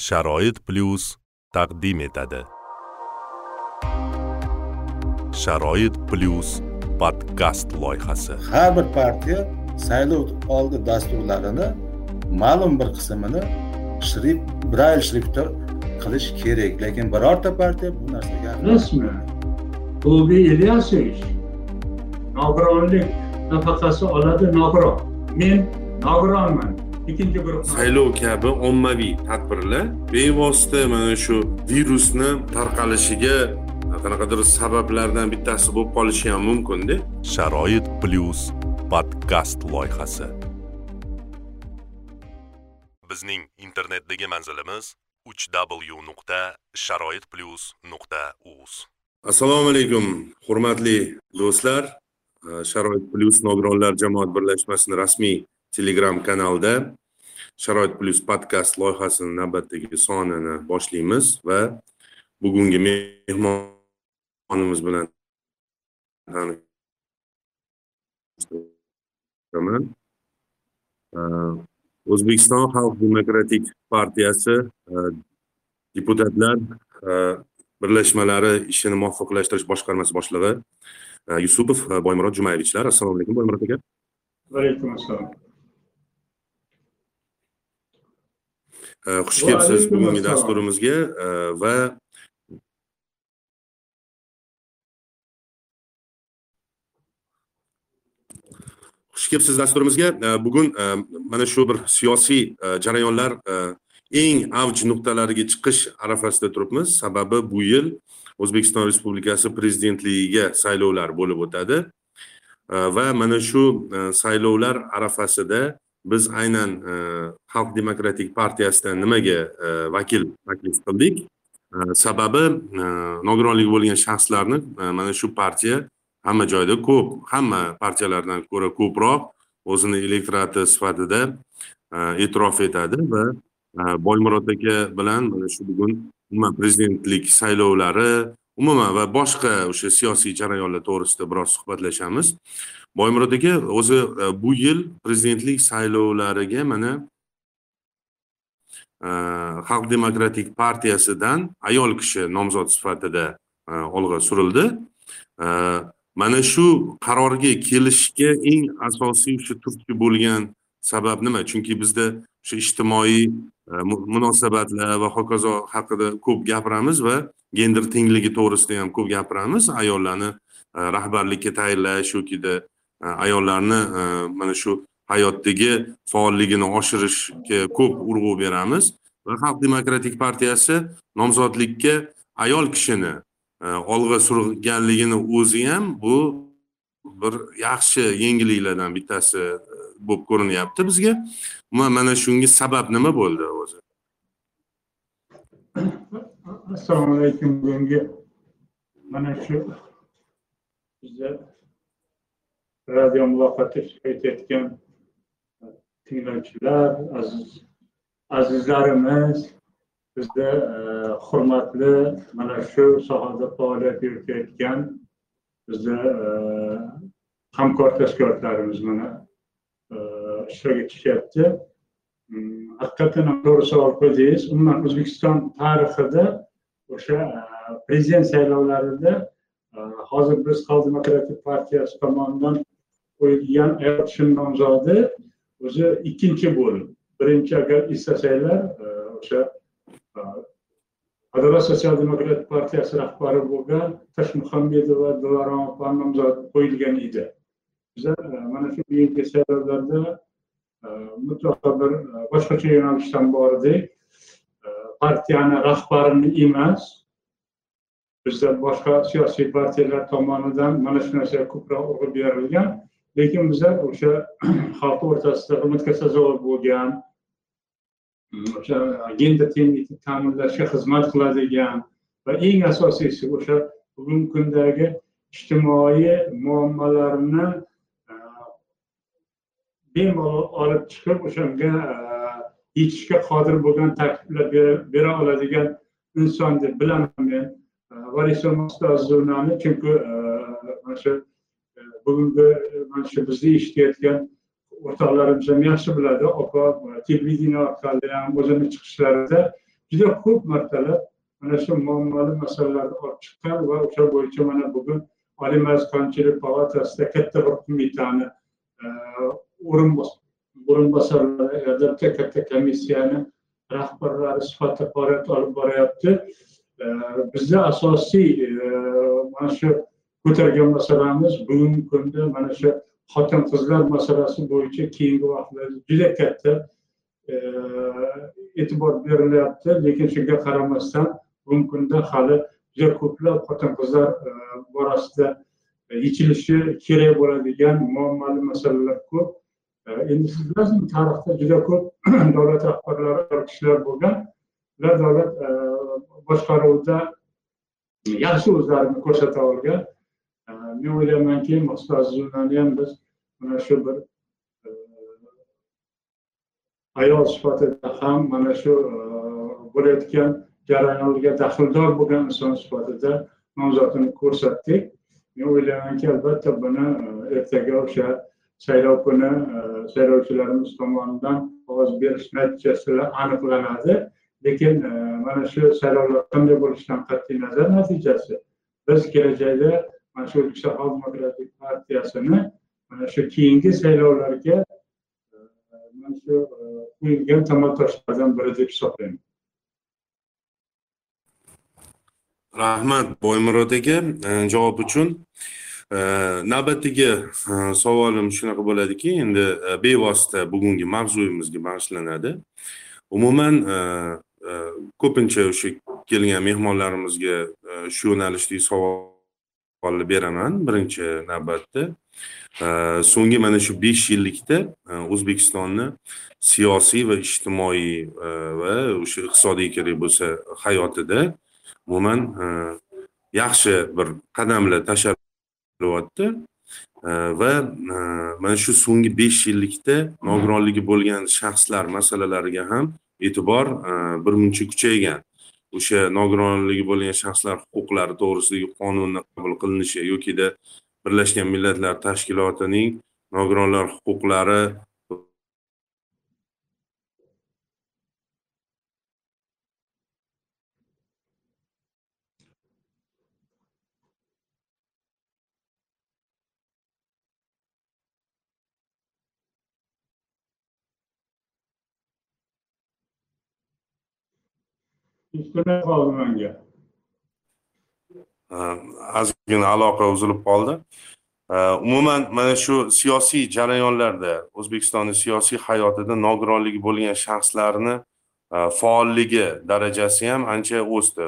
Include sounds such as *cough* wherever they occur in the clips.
sharoit plyus taqdim etadi. Sharoit plyus podkast loyihasi. Har bir partiya saylov oldi dasturlarini ma'lum bir qismini shrift brayl shriftda qilish kerak. Lekin birorta partiya bu narsaga rasman Ulviy Ilyasovich nogironlik nafaqasi oladi nogiron. Men nogironman ikkinchi guruh saylov kabi ommaviy tadbirlar bevosita mana shu virusni tarqalishiga qanaqadir sabablardan bittasi bo'lib qolishi ham mumkinda. Sharoit plyus podkast loyihasi. Bizning internetdagi manzilimiz uch w nuqta sharoit plyus nuqta uz assalomu alaykum hurmatli do'stlar. Sharoit plyus nogironlar jamoat birlashmasini rasmiy telegram kanalida sharoit plyus podkast loyihasini navbatdagi sonini boshlaymiz va bugungi mehmonimiz bilan tanishaman o'zbekiston xalq demokratik partiyasi deputatlar birlashmalari ishini muvofiqlashtirish boshqarmasi boshlig'i yusupov boymurod jumayevichlar assalomu alaykum boymurod aka. Alaykum assalom xush kelibsiz bugungi dasturimizga va xush kelibsiz dasturimizga bugun mana shu bir siyosiy jarayonlar eng avj nuqtalariga chiqish arafasida turibmiz sababi bu yil o'zbekiston respublikasi prezidentligiga saylovlar bo'lib o'tadi va mana shu saylovlar arafasida biz aynan e, xalq demokratik partiyasidan nimaga e, vakil taklif qildik? E, sababi nogironligi bo'lgan shaxslarni mana shu partiya hamma joyda ko'p hamma partiyalardan ko'ra ko'proq o'zini elektorati sifatida e'tirof etadi va boymurod aka bilan mana shu bugun umuman prezidentlik saylovlari umuman va boshqa o'sha siyosiy jarayonlar to'g'risida biroz suhbatlashamiz. Boymurod aka o'zi e, bu yil prezidentlik saylovlariga mana e, xalq demokratik partiyasidan ayol kishi nomzod sifatida e, olg'a surildi. Mana shu qarorga kelishga eng asosiy o'sha turtki bo'lgan sabab nima? Chunki bizda o'sha ijtimoiy munosabatlar va hokazo haqida ko'p gapiramiz va gender tengligi to'g'risida ham ko'p gapiramiz. Ayollarni rahbarlikka tayinlash yokida E, ayollarni e, mana shu hayotdagi faolligini oshirishga ko'p urg'u beramiz. Va xalq demokratik partiyasi nomzodlikka ayol kishini e, olg'a surganligini o'zi ham bu bir yaxshi yengilliklardan bittasi bo'lib ko'rinyapti bizga. Umuman mana shunga sabab nima bo'ldi o'zi? Assalomu alaykum bugungi mana shu bizni radio muloqotda ishtirok etayotgan tinglovchilar aziz azizlarimiz bizda e, hurmatli mana shu sohada faoliyat yuritayotgan bizni e, hamkor tashkilotlarimiz mana e, ishtirok etishyapti. Mm, Haqiqatdan ham to'g'ri savol qo'ydingiz umuman o'zbekiston tarixida o'sha prezident saylovlarida hozir biz xalq demokratik partiyasi tomonidan qo'yilgan ayol nomzodi o'zi ikkinchi bo'lim birinchi agar istasanglar e, o'sha e, adolat sotsial demokrat partiyasi rahbari bo'lgan toshmuhammedova dilorom opani nomzodi qo'yilgan edi. Bizlar e, mana shu keyingi saylovlarda mutlaqo bir boshqacha yo'nalishdan bordik. Partiyani rahbarini emas bizda boshqa siyosiy partiyalar tomonidan mana shu narsaga ko'proq urg'u berilgan. Lekin bizlar o'sha xalq o'rtasida hurmatga sazovor bo'lgan mm, o'sha gender tenglikni ta'minlashga xizmat qiladigan va eng asosiysi o'sha bugungi kundagi ijtimoiy muammolarni e, bemalol olib chiqib o'shanga e, yechishga qodir bo'lgan takliflar bera oladigan inson deb bilaman men. E, Varisul mustazunani chunki mana shu bugungi e, mana shu bizni eshitayotgan o'rtoqlarimiz ham yaxshi biladi opa televideniye orqali ham o'zini chiqishlarida juda ko'p martalab mana shu muammoli masalalarni olib chiqqan va o'sha bo'yicha mana bugun oliy majlis qonunchilik palatasida katta bir qo'mitani e, o'rinbosarlari katta katta komissiyani rahbarlari sifatida faoliyat olib boryapti. E, bizda asosiy mana shu ko'targan masalamiz bugungi kunda mana shu xotin qizlar masalasi bo'yicha keyingi vaqtlarda juda katta e, e'tibor berilyapti. Lekin shunga qaramasdan bugungi kunda hali juda ko'plab xotin qizlar e, borasida yechilishi kerak bo'ladigan muammoli masalalar ko'p. E, endi siz bilasizmi tarixda juda ko'p *clears throat* davlat rahbarlari kishilar bo'lgan ular davlat boshqaruvida yaxshi o'zlarini ko'rsata olgan men o'ylaymanki maqsud ham biz mana shu bir e, ayol sifatida ham mana shu e, bo'layotgan jarayonlarga daxldor bo'lgan inson sifatida nomzodini ko'rsatdik. Men o'ylaymanki albatta buni e, ertaga o'sha saylov kuni saylovchilarimiz tomonidan ovoz berish natijasida aniqlanadi. Lekin mana shu saylovlar qanday bo'lishidan qat'iy nazar natijasi biz kelajakda mana shu o'zbekiston xalq demokratik partiyasini mana shu keyingi saylovlarga e, mana shu e, qo'yilgan tamal biri deb hisoblayman. Rahmat boymurod aka e, javob uchun. Navbatdagi savolim shunaqa bo'ladiki endi bevosita bugungi mavzuyimizga bag'ishlanadi. Umuman ko'pincha o'sha kelgan mehmonlarimizga shu yo'nalishdagi savolni beraman birinchi navbatda. So'nggi mana shu besh yillikda e, o'zbekistonni siyosiy va ijtimoiy e, va o'sha iqtisodiy kerak bo'lsa hayotida umuman e, yaxshi bir qadamlar tashlanyapti va mana shu so'nggi besh yillikda nogironligi bo'lgan shaxslar masalalariga ham e'tibor birmuncha kuchaygan. O'sha nogironligi bo'lgan shaxslar huquqlari to'g'risidagi qonunni qabul qilinishi yokida birlashgan millatlar tashkilotining nogironlar huquqlari eshitmay qoldi menga ozgina aloqa uzilib qoldi. Umuman mana shu siyosiy jarayonlarda o'zbekistonni siyosiy hayotida nogironligi bo'lgan shaxslarni faolligi darajasi ham ancha o'sdi.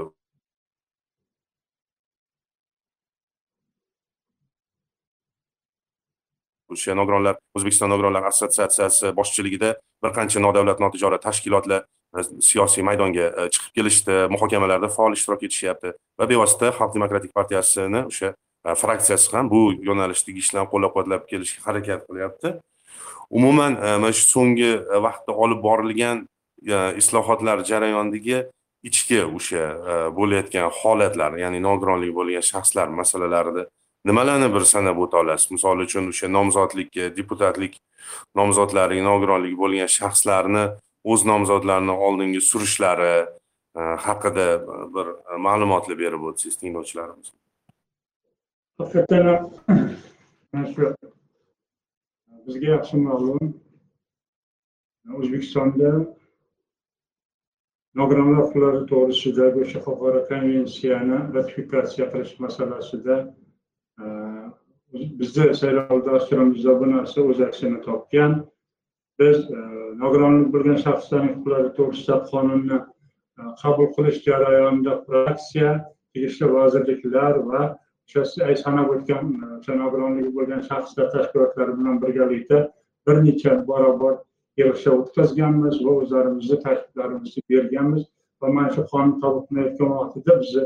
O'sha nogironlar o'zbekiston nogironlar assotsiatsiyasi boshchiligida bir qancha nodavlat notijorat tashkilotlar siyosiy maydonga e, chiqib kelishdi. Muhokamalarda faol ishtirok etishyapti. Va bevosita xalq demokratik partiyasini o'sha e, fraksiyasi ham bu yo'nalishdagi ishlarni qo'llab quvvatlab kelishga harakat qilyapti. Umuman e, mana shu so'nggi vaqtda olib borilgan islohotlar jarayonidagi ichki o'sha bo'layotgan holatlar ya'ni nogironligi bo'lgan shaxslar masalalarida nimalarni bir sanab o'ta olasiz? Misol uchun o'sha nomzodlikka deputatlik nomzodlari nogironligi bo'lgan shaxslarni o'z nomzodlarini oldinga surishlari e, haqida bir ma'lumotlar berib o'tsangiz tinglovchilarimiz. Haqiqatdan ham mana shu bizga yaxshi ma'lum o'zbekistonda nogironlar huquqlari to'g'risidagi o'sha xalqaro konvensiyani ratifikatsiya qilish masalasida e, bizni saylov dasturimizda bu narsa o'z aksini topgan. Biz e, nogironlik bo'lgan shaxslarning huquqlari to'g'risida qonunni e, qabul qilish jarayonida fraksiya tegishli vazirliklar va o'sha sanab o'tgan e, o'sha nogironligi bo'lgan shaxslar tashkilotlari bilan birgalikda bir necha barobar yig'ishlar o'tkazganmiz va o'zlarimizni takliflarimizni berganmiz. Va mana shu qonun qabul qilinayotgan vaqtida bizni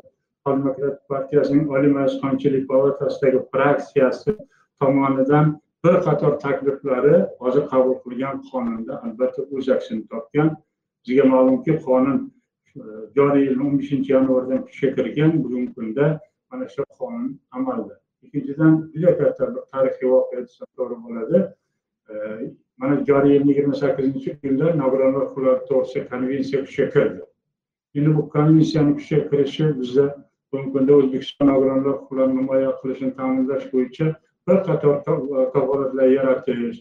demokratik partiyasining oliy majlis qonunchilik palatasidagi fraksiyasi tomonidan bir qator takliflari hozir qabul qilgan qonunda albatta o'z aksini topgan. Bizga ma'lumki qonun e, joriy yilni o'n beshinchi yanvardan kuchga kirgan bugungi kunda mana shu qonun amalda. Ikkinchidan juda katta bir tarixiy voqea desam to'g'ri bo'ladi. E, mana joriy yilni yigirma sakkizinchi iyulda nogironlar huquqlari to'g'risida konvensiya kuchga kirdi. Endi bu konvensiyani kuchga kirishi bizda bugungi kunda o'zbekiston nogironlar huquqlarini himoya qilishni ta'minlash bo'yicha bir qator kafolatlar yaratish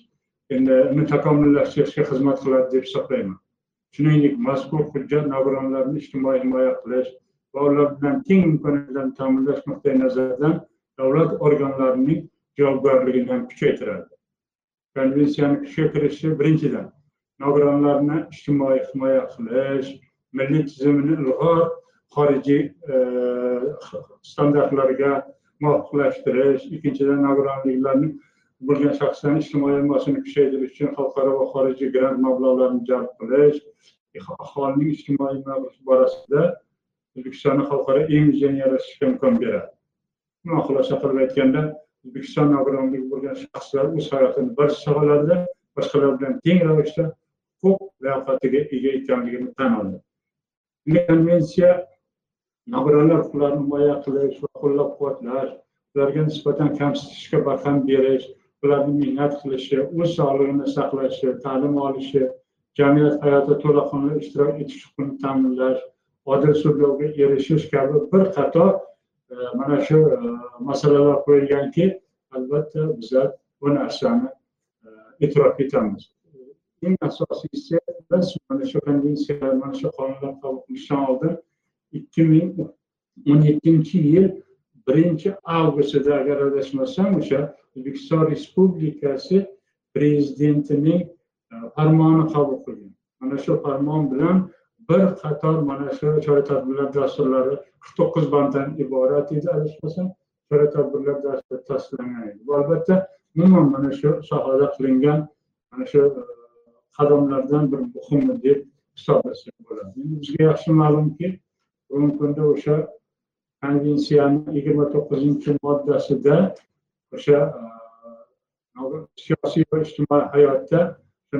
endi uni takomillashtirishga xizmat qiladi deb hisoblayman. Shuningdek mazkur hujjat nogironlarni ijtimoiy himoya qilish va ular bilan teng imkoniyatlarni ta'minlash nuqtai nazaridan davlat organlarining javobgarligini ham kuchaytiradi. Konvensiyani kuchga kirishi birinchidan nogironlarni ijtimoiy himoya qilish milliy tizimini ilg'or xorijiy e, standartlarga muvofiqlashtirish ikkinchidan nogironliklarni bo'lgan shaxslarni ijtimoiy himoyasini kuchaytirish uchun xalqaro va xorijiy grant mablag'larini jalb qilish aholining ijtimoiy borasida o'zbekistonni xalqaro imijini yaratishga imkon beradi. Uni xulosa qilib aytganda o'zbekiston nogironligi bo'lgan shaxslar o'z hayotini barcha sohalarda boshqalar bilan teng ravishda huquq liyofatiga ega ekanligini tan oldi. Konvensiya nogironlar huquqlarini himoya qilish va qo'llab quvvatlash ularga nisbatan kamsitishga barham berish ularni mehnat qilishi o'z sog'lig'ini saqlashi ta'lim olishi jamiyat hayotida to'laqonli ishtirok etish huquqini ta'minlash odil sudlovga erishish kabi bir qator e, mana shu e, masalalar qo'yilganki albatta bizlar bu narsani e, e'tirof etamiz. Eng asosiysi biz mana shu konvensiyalar mana shu qonunlar qabul qilishdan oldin ikki ming o'n yettinchi yil birinchi avgustida agar adashmasam o'sha o'zbekiston respublikasi prezidentining e, farmoni qabul qilgan. Mana shu farmon bilan bir qator mana shu chora tadbirlar dasturlari qirq to'qqiz banddan iborat edi adashmasam chora tadbirlar dasturi tasdiqlangan edi. Bu albatta umuman mana shu sohada qilingan mana shu e, qadamlardan bir muhimi deb hisoblasak bo'ladi. Endi bizga yaxshi ma'lumki bugungi kunda o'sha konvensiyani yigirma to'qqizinchi moddasida o'sha e, siyosiy va ijtimoiy hayotda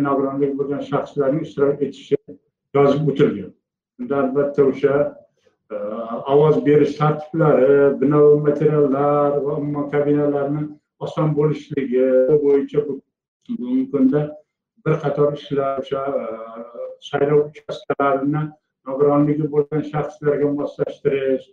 nogironlik bo'lgan shaxslarning ishtirok etishi yozib o'tilgan. Unda albatta o'sha e, ovoz berish tartiblari bino materiallar va umuman kabinalarni oson bo'lishligi bo'yicha bugungi kunda bir qator ishlar o'sha e, saylov uchastkalarini nogironligi bo'lgan shaxslarga moslashtirish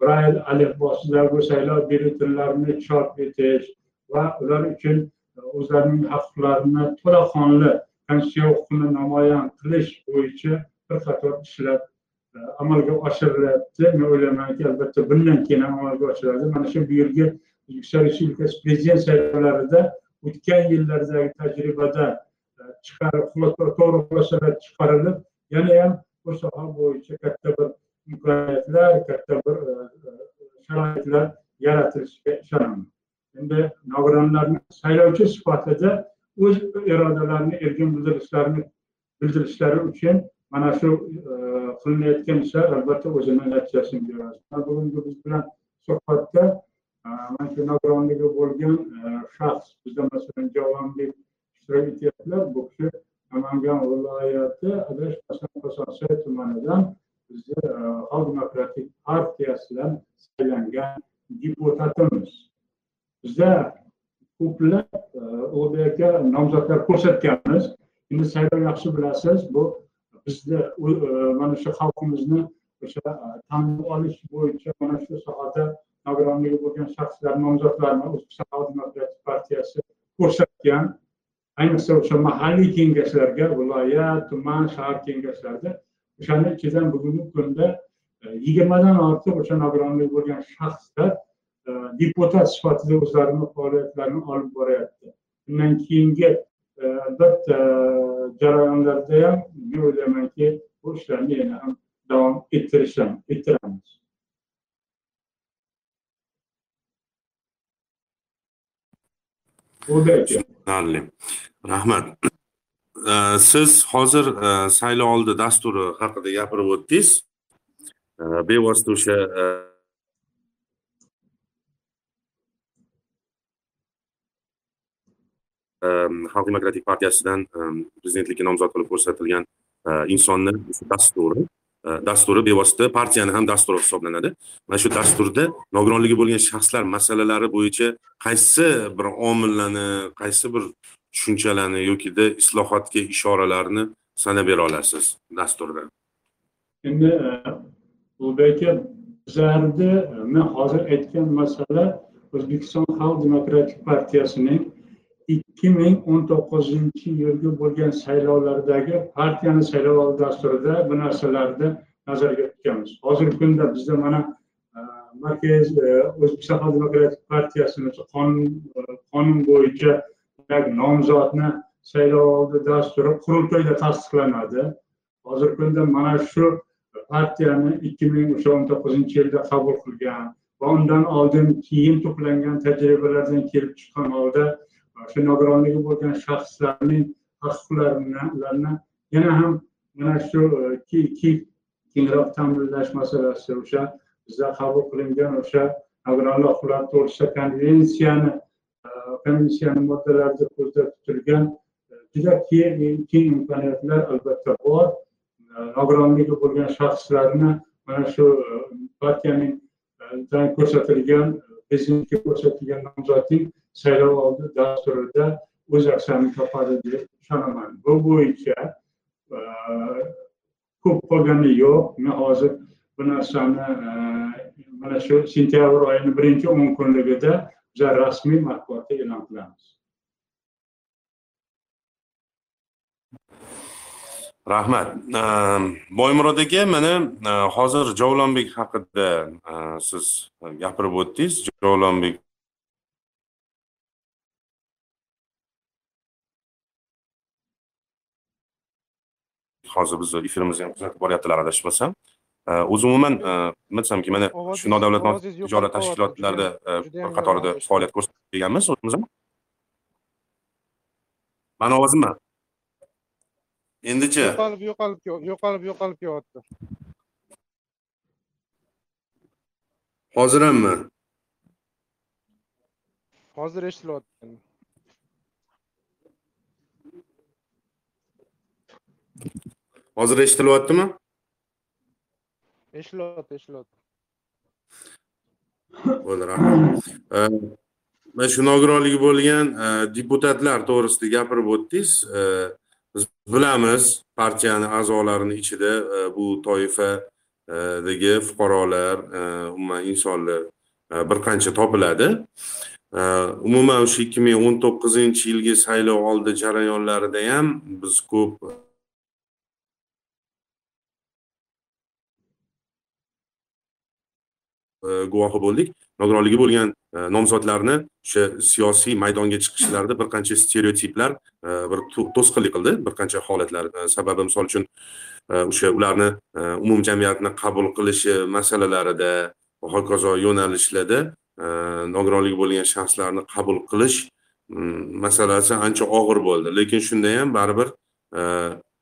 brayl alifbosidagi saylov byulletenlarini chop etish va ular uchun e, o'zlarining huquqlarini to'laqonli konstitutsiya huquqini namoyon qilish bo'yicha bir qator ishlar e, amalga oshirilyapti. Men o'ylaymanki albatta bundan keyin ham amalga oshiriladi. Mana shu bu yilgi o'zbekiston respublikasi prezident saylovlarida o'tgan yillardagi tajribada e, chiqarib to'g'ri xulosalar chiqarilib yana ham bu soha bo'yicha katta bir imkoniyatlar katta bir e, e, sharoitlar yaratilishiga ishonaman endi nogironlarni saylovchi sifatida o'z irodalarini erkin bildirishlarini bildirishlari uchun mana shu e, qilinayotgan ishlar albatta o'zini natijasini beradi. Bugungi biz bilan suhbatda mana shu nogironligi bo'lgan shaxs bizda masalan javonbek ishtirok etyaptilar. Bu kishi namangan viloyati adashmasam kosonsoy tumanidan bizni xalq demokratik partiyasidan saylangan deputatimiz Bizda ko'plab e, odga nomzodlar ko'rsatganmiz endi saylov yaxshi bilasiz bu bizni e, mana shu xalqimizni o'sha e, tanlab olish bo'yicha mana shu sohada nogironligi bo'lgan shaxslar nomzodlarni o'zbekiston xalq demokratik partiyasi ko'rsatgan ayniqsa o'sha mahalliy kengashlarga viloyat tuman shahar kengashlarida o'shani ichidan bugungi kunda e, yigirmadan ortiq o'sha nogironligi bo'lgan shaxslar e, deputat sifatida o'zlarini faoliyatlarini olib boryapti. Undan keyingi e, albatta jarayonlarda ham men o'ylaymanki bu ishlarni yana ham davom ettirishamiz ettiramiz tushunarli rahmat. Siz hozir e, saylovoldi dasturi haqida gapirib o'tdingiz. Bevosita o'sha e, e, xalq demokratik partiyasidan prezidentlikka nomzod qilib ko'rsatilgan insonni dasturi. Dasturi bevosita partiyani ham dasturi hisoblanadi mana shu dasturda nogironligi bo'lgan shaxslar masalalari bo'yicha qaysi bir omillarni qaysi bir tushunchalarni yokida islohotga ishoralarni sanab bera olasiz dasturda endi ulug'bek aka bizlarni men hozir aytgan masala o'zbekiston xalq demokratik partiyasining ikki ming o'n to'qqizinchi yilgi bo'lgan saylovlardagi partiyani saylovoldi dasturida bu narsalarni nazarga tutganmiz. Hozirgi kunda bizda mana e, markaz e, o'zbekiston xalq demokratik partiyasini qonun e, qonun bo'yicha nomzodni saylovoldi dasturi qurultoyda tasdiqlanadi. Hozirgi kunda mana shu partiyani ikki ming o'sha o'n to'qqizinchi yilda qabul qilgan va undan oldin keyin to'plangan tajribalardan kelib chiqqan holda shu nogironligi bo'lgan shaxslarning huquqlarini yana ham mana shu e, kengroq ta'minlash masalasi o'sha bizda qabul qilingan o'sha nogironlik huquqlari to'g'risida konvensiyani e, konvensiyani moddalarida ko'zda tutilgan e, juda keng imkoniyatlar albatta bor. Nogironligi bo'lgan shaxslarni mana shu partiyaning ko'rsatilgan prezidentga ko'rsatilgan nomzodning saylov oldi dasturida o'z aksini topadi deb ishonaman bu bo'yicha ko'p qolgani yo'q men hozir bu narsani mana shu sentyabr oyini birinchi o'n kunligida biz rasmiy matbuotda e'lon qilamiz rahmat. E, boymurod aka mana hozir javlonbek haqida siz gapirib o'tdingiz. Javlonbek hozir bizni efirimizni ham kuzatib boryaptilar adashmasam o'zi umuman nima desamki mana shu nodavlat tijorat tashkilotlarida bir qatorida faoliyat ko'rsatib kelganmiz o'zimiz ham. Mani ovozimmi endichi? Yo'qolib yo'qolib yo'qolib yo'qolib kelyapti hozir hammi hozir eshitilyapti hozir eshitilyaptimi eshitilyapti eshitilyapti bo'ldi rahmat. Mana shu nogironligi bo'lgan e, deputatlar to'g'risida gapirib o'tdingiz. E, biz bilamiz partiyani a'zolarini ichida e, bu toifadagi fuqarolar e, umuman insonlar e, bir qancha topiladi. Umuman o'sha ikki ming o'n to'qqizinchi yilgi saylov oldi jarayonlarida ham biz ko'p E, guvohi bo'ldik. Nogironligi bo'lgan e, nomzodlarni o'sha siyosiy maydonga chiqishlarida bir qancha stereotiplar e, bir to'sqinlik qildi. Bir qancha holatlar sababi misol uchun o'sha ularni umumjamiyatni qabul qilishi masalalarida va hokazo yo'nalishlarda nogironligi bo'lgan shaxslarni qabul qilish masalasi ancha og'ir bo'ldi. Lekin shunda ham baribir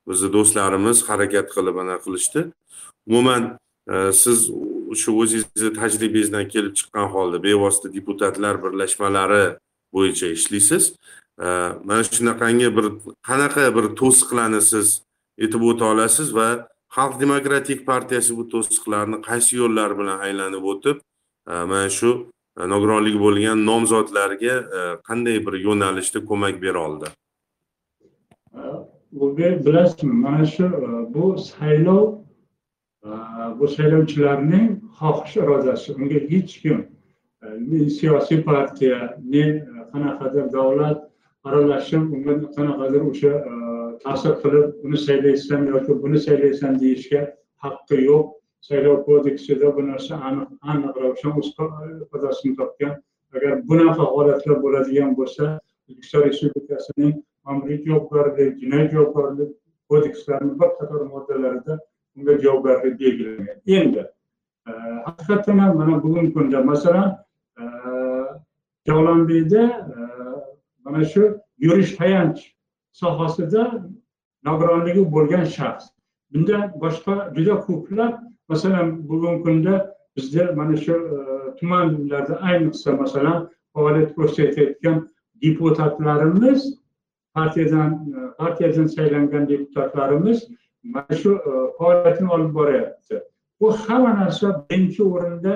bizni do'stlarimiz harakat qilib ana qilishdi. Umuman siz shu o'zingizni tajribangizdan kelib chiqqan holda bevosita deputatlar birlashmalari bo'yicha ishlaysiz mana shunaqangi bir qanaqa bir to'siqlarni siz aytib o'ta olasiz va xalq demokratik partiyasi bu to'siqlarni qaysi yo'llar bilan aylanib o'tib e, mana shu nogironligi bo'lgan nomzodlarga e, qanday bir yo'nalishda ko'mak bera oldi? Bilasizmi mana shu e, bu saylov bu saylovchilarning xohish irodasi unga hech kim ne siyosiy partiya ne qanaqadir davlat aralashib unga qanaqadir o'sha e, ta'sir qilib uni saylaysan yoki buni saylaysan deyishga haqqi yo'q. Saylov kodeksida bu narsa aniq aniq ravshan o'z ifodasini topgan. Agar bunaqa holatlar bo'ladigan bo'lsa o'zbekiston respublikasining ma'muriy javobgarlik jinoyat javobgarlik kodekslarini bir qator moddalarida unga javobgarlik belgilangan. Endi e, haqiqatdan ham mana bugungi kunda masalan e, javlonbekda e, mana shu yurish tayanch sohasida nogironligi bo'lgan shaxs. Bunda boshqa juda ko'plab masalan bugungi kunda bizda mana shu tumanlarda ayniqsa masalan faoliyat ko'rsatayotgan deputatlarimiz partiyadan partiyadan saylangan deputatlarimiz mana shu e, faoliyatini olib boryapti. Bu hamma narsa birinchi o'rinda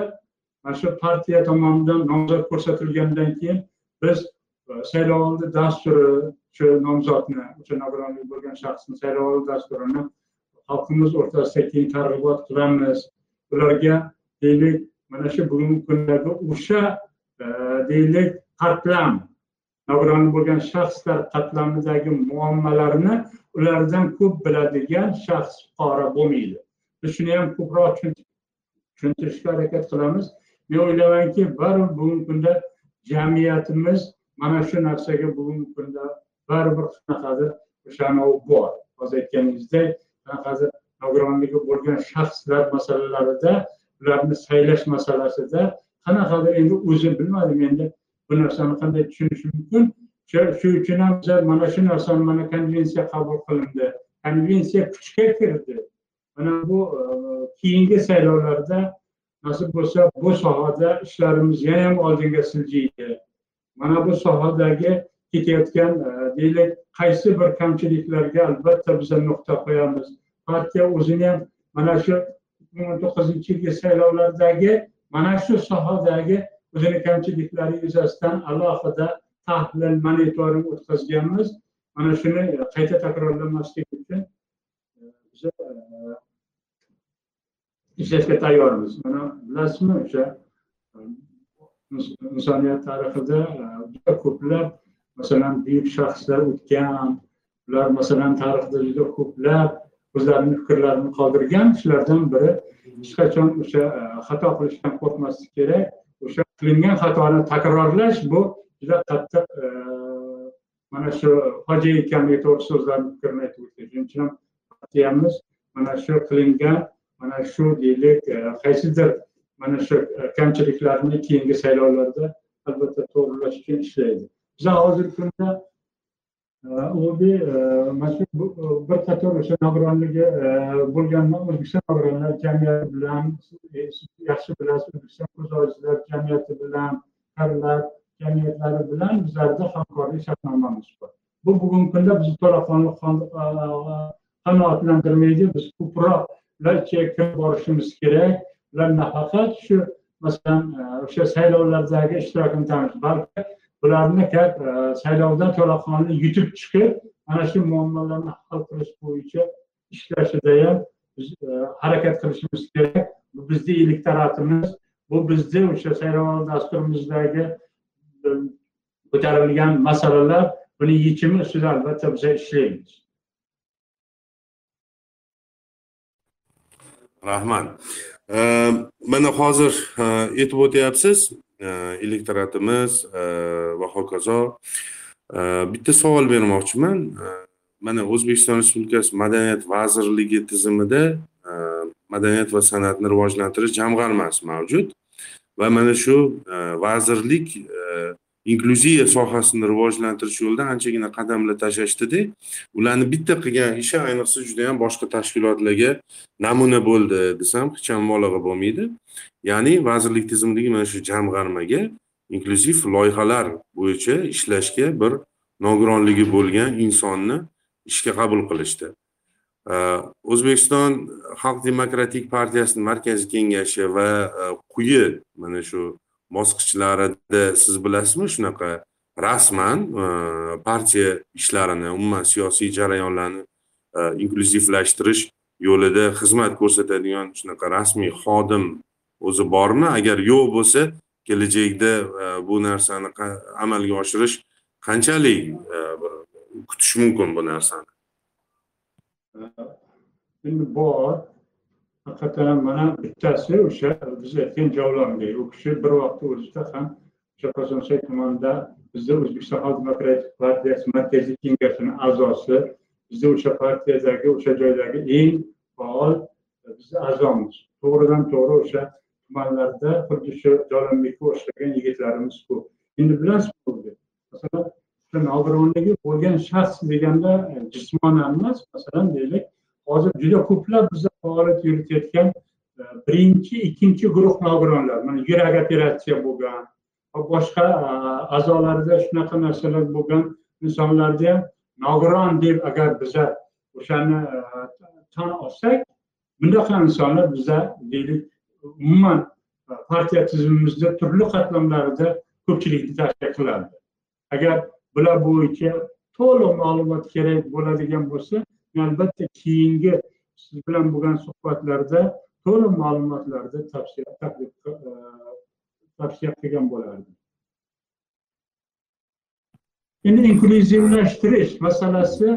mana shu partiya tomonidan nomzod ko'rsatilgandan keyin biz e, saylovoldi dasturi shu nomzodni o'sha nogironligi bo'lgan shaxsni saylovoldi dasturini xalqimiz o'rtasida keng targ'ibot qilamiz. Ularga deylik mana shu bugungi kundagi o'sha e, deylik qatlam nogiron bo'lgan shaxslar qatlamidagi muammolarni ulardan ko'p biladigan shaxs fuqaro bo'lmaydi. Biz shuni ham ko'proq tushuntirishga harakat qilamiz. Men o'ylaymanki baribir bugungi kunda jamiyatimiz mana shu narsaga bugungi kunda baribir qanaqadir o'shanavi bor. Hozir aytganingizdek qanaqadir nogironligi bo'lgan shaxslar masalalarida ularni saylash masalasida qanaqadir endi o'zi bilmadim endi bu narsani qanday tushunish mumkin. Shu shu uchun ham biz mana shu narsani mana konvensiya qabul qilindi. Konvensiya kuchga kirdi. Mana bu e, keyingi saylovlarda nasib bo'lsa bu sohada ishlarimiz yana ham oldinga siljiydi. Mana bu sohadagi ketayotgan e, deylik qaysi bir kamchiliklarga albatta biz nuqta qo'yamiz. Partiya o'zini ham mana shu ikki ming o'n to'qqizinchi yilgi saylovlardagi mana shu sohadagi o'zini kamchiliklari yuzasidan alohida tahlil monitoring o'tkazganmiz. Mana shuni e, qayta takrorlamaslik uchun e, biz e, ishlashga tayyormiz. Mana bilasizmi o'sha insoniyat tarixida juda ko'plab masalan buyuk shaxslar o'tgan ular masalan tarixda juda ko'plab o'zlarini fikrlarini qoldirgan shulardan biri hech qachon o'sha xato qilishdan qo'rqmaslik kerak. O'sha qilingan xatoni takrorlash bu juda qattiq e, mana shu fojia ekanligi to'g'ri so'zlarni fikrini aytib o'tgan shuning uchun ham partiyamiz mana shu qilingan mana shu deylik e, qaysidir mana shu e, kamchiliklarni keyingi saylovlarda albatta to'g'rilash uchun ishlaydi. Biza hozirgi kunda o'zi mana shu bir qator o'sha nogironligi bo'lgan o'zbekiston nogironlar jamiyati bilan yaxshi bilasiz o'zbekiston ko'z ojizlar jamiyati bilan qarilar jamiyatlari bilan bizlarda hamkorlik shartnomamiz bor. Bu bugungi kunda bizni to'laqonli qanoatlantirmaydi. Biz ko'proq ular ichiga kirib borishimiz kerak. Ular nafaqat shu masalan o'sha saylovlardagi ishtirokini ta'minlash balki bularni ka- saylovdan to'laqonli yutib chiqib mana shu muammolarni hal qilish bo'yicha ishlashida ham biz harakat qilishimiz kerak. Bu bizni elektoratimiz bu bizni o'sha saylovoldi dasturimizdagi ko'tarilgan masalalar buni yechimi ustida albatta biza ishlaymiz. Rahmat mana hozir e, aytib o'tyapsiz. E, elektoratimiz e, va hokazo. Bitta savol bermoqchiman. Mana o'zbekiston respublikasi madaniyat vazirligi tizimida madaniyat va san'atni rivojlantirish jamg'armasi mavjud. Va mana shu e, vazirlik e, inklyuziya sohasini rivojlantirish yo'lida anchagina qadamlar tashlashdida ularni bitta qilgan ishi ayniqsa judayam boshqa tashkilotlarga namuna bo'ldi desam hech ham mubolag'a bo'lmaydi. Ya'ni vazirlik tizimidagi mana shu jamg'armaga inklyuziv loyihalar bo'yicha ishlashga bir nogironligi bo'lgan insonni ishga qabul qilishdi. O'zbekiston xalq demokratik partiyasini markaziy kengashi va e, quyi mana shu bosqichlarida siz bilasizmi shunaqa rasman e, partiya ishlarini umuman siyosiy jarayonlarni e, inklyuzivlashtirish yo'lida xizmat ko'rsatadigan shunaqa rasmiy xodim o'zi bormi? Agar yo'q bo'lsa kelajakda bu narsani amalga oshirish qanchalik kutish mumkin bu narsani? Endi bor haqiqatdan ham mana bittasi o'sha biz aytgan javlonbek u kishi bir vaqtni o'zida ham o'sha kosonsoy tumanida bizni o'zbekiston xalq demokratik partiyasi markaziy kengashini a'zosi bizni o'sha partiyadagi o'sha joydagi eng faol bizni a'zomiz. To'g'ridan to'g'ri o'sha tumanlarda xuddi shu javlonbekka o'xshagan yigitlarimiz ko'p endi bilasizmi bo'ldi masalan nogironligi bo'lgan shaxs deganda e, jismonan emas masalan deylik hozir juda ko'plab bizda faoliyat yuritayotgan e, birinchi ikkinchi guruh nogironlar mana yurak operatsiya bo'lgan va boshqa e, a'zolarida shunaqa narsalar bo'lgan insonlarni ham nogiron deb agar biza o'shani tan olsak bunaqa insonlar biza deylik umuman partiya tizimimizda turli qatlamlarida ko'pchilikni tashkil qiladi. Agar bular bo'yicha to'liq ma'lumot kerak bo'ladigan bo'lsa albatta keyingi siz bilan bo'lgan suhbatlarda to'liq ma'lumotlarni tavsiya e, tavsiya qilgan bo'lardim. Endi inklyuzivlashtirish masalasi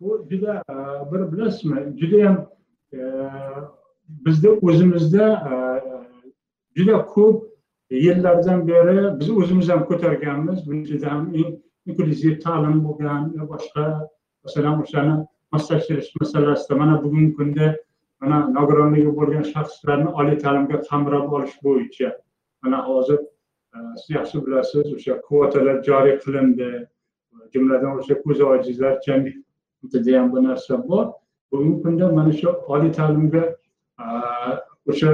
bu juda e, bir bilasizmi judayam e, bizni o'zimizda juda ko'p yillardan beri biz o'zimiz ham ko'targanmiz. Buni juda ham inklyuziv ta'lim bo'lgan e, boshqa masalan o'shani moslashtirish masalasida mana bugungi kunda mana nogironligi bo'lgan shaxslarni oliy ta'limga qamrab olish bo'yicha mana hozir e, siz yaxshi bilasiz o'sha kvotalar joriy qilindi. Jumladan o'sha ko'zi ojizlar jamiyatida ham bu narsa bor. Bugungi kunda mana shu oliy ta'limga e, o'sha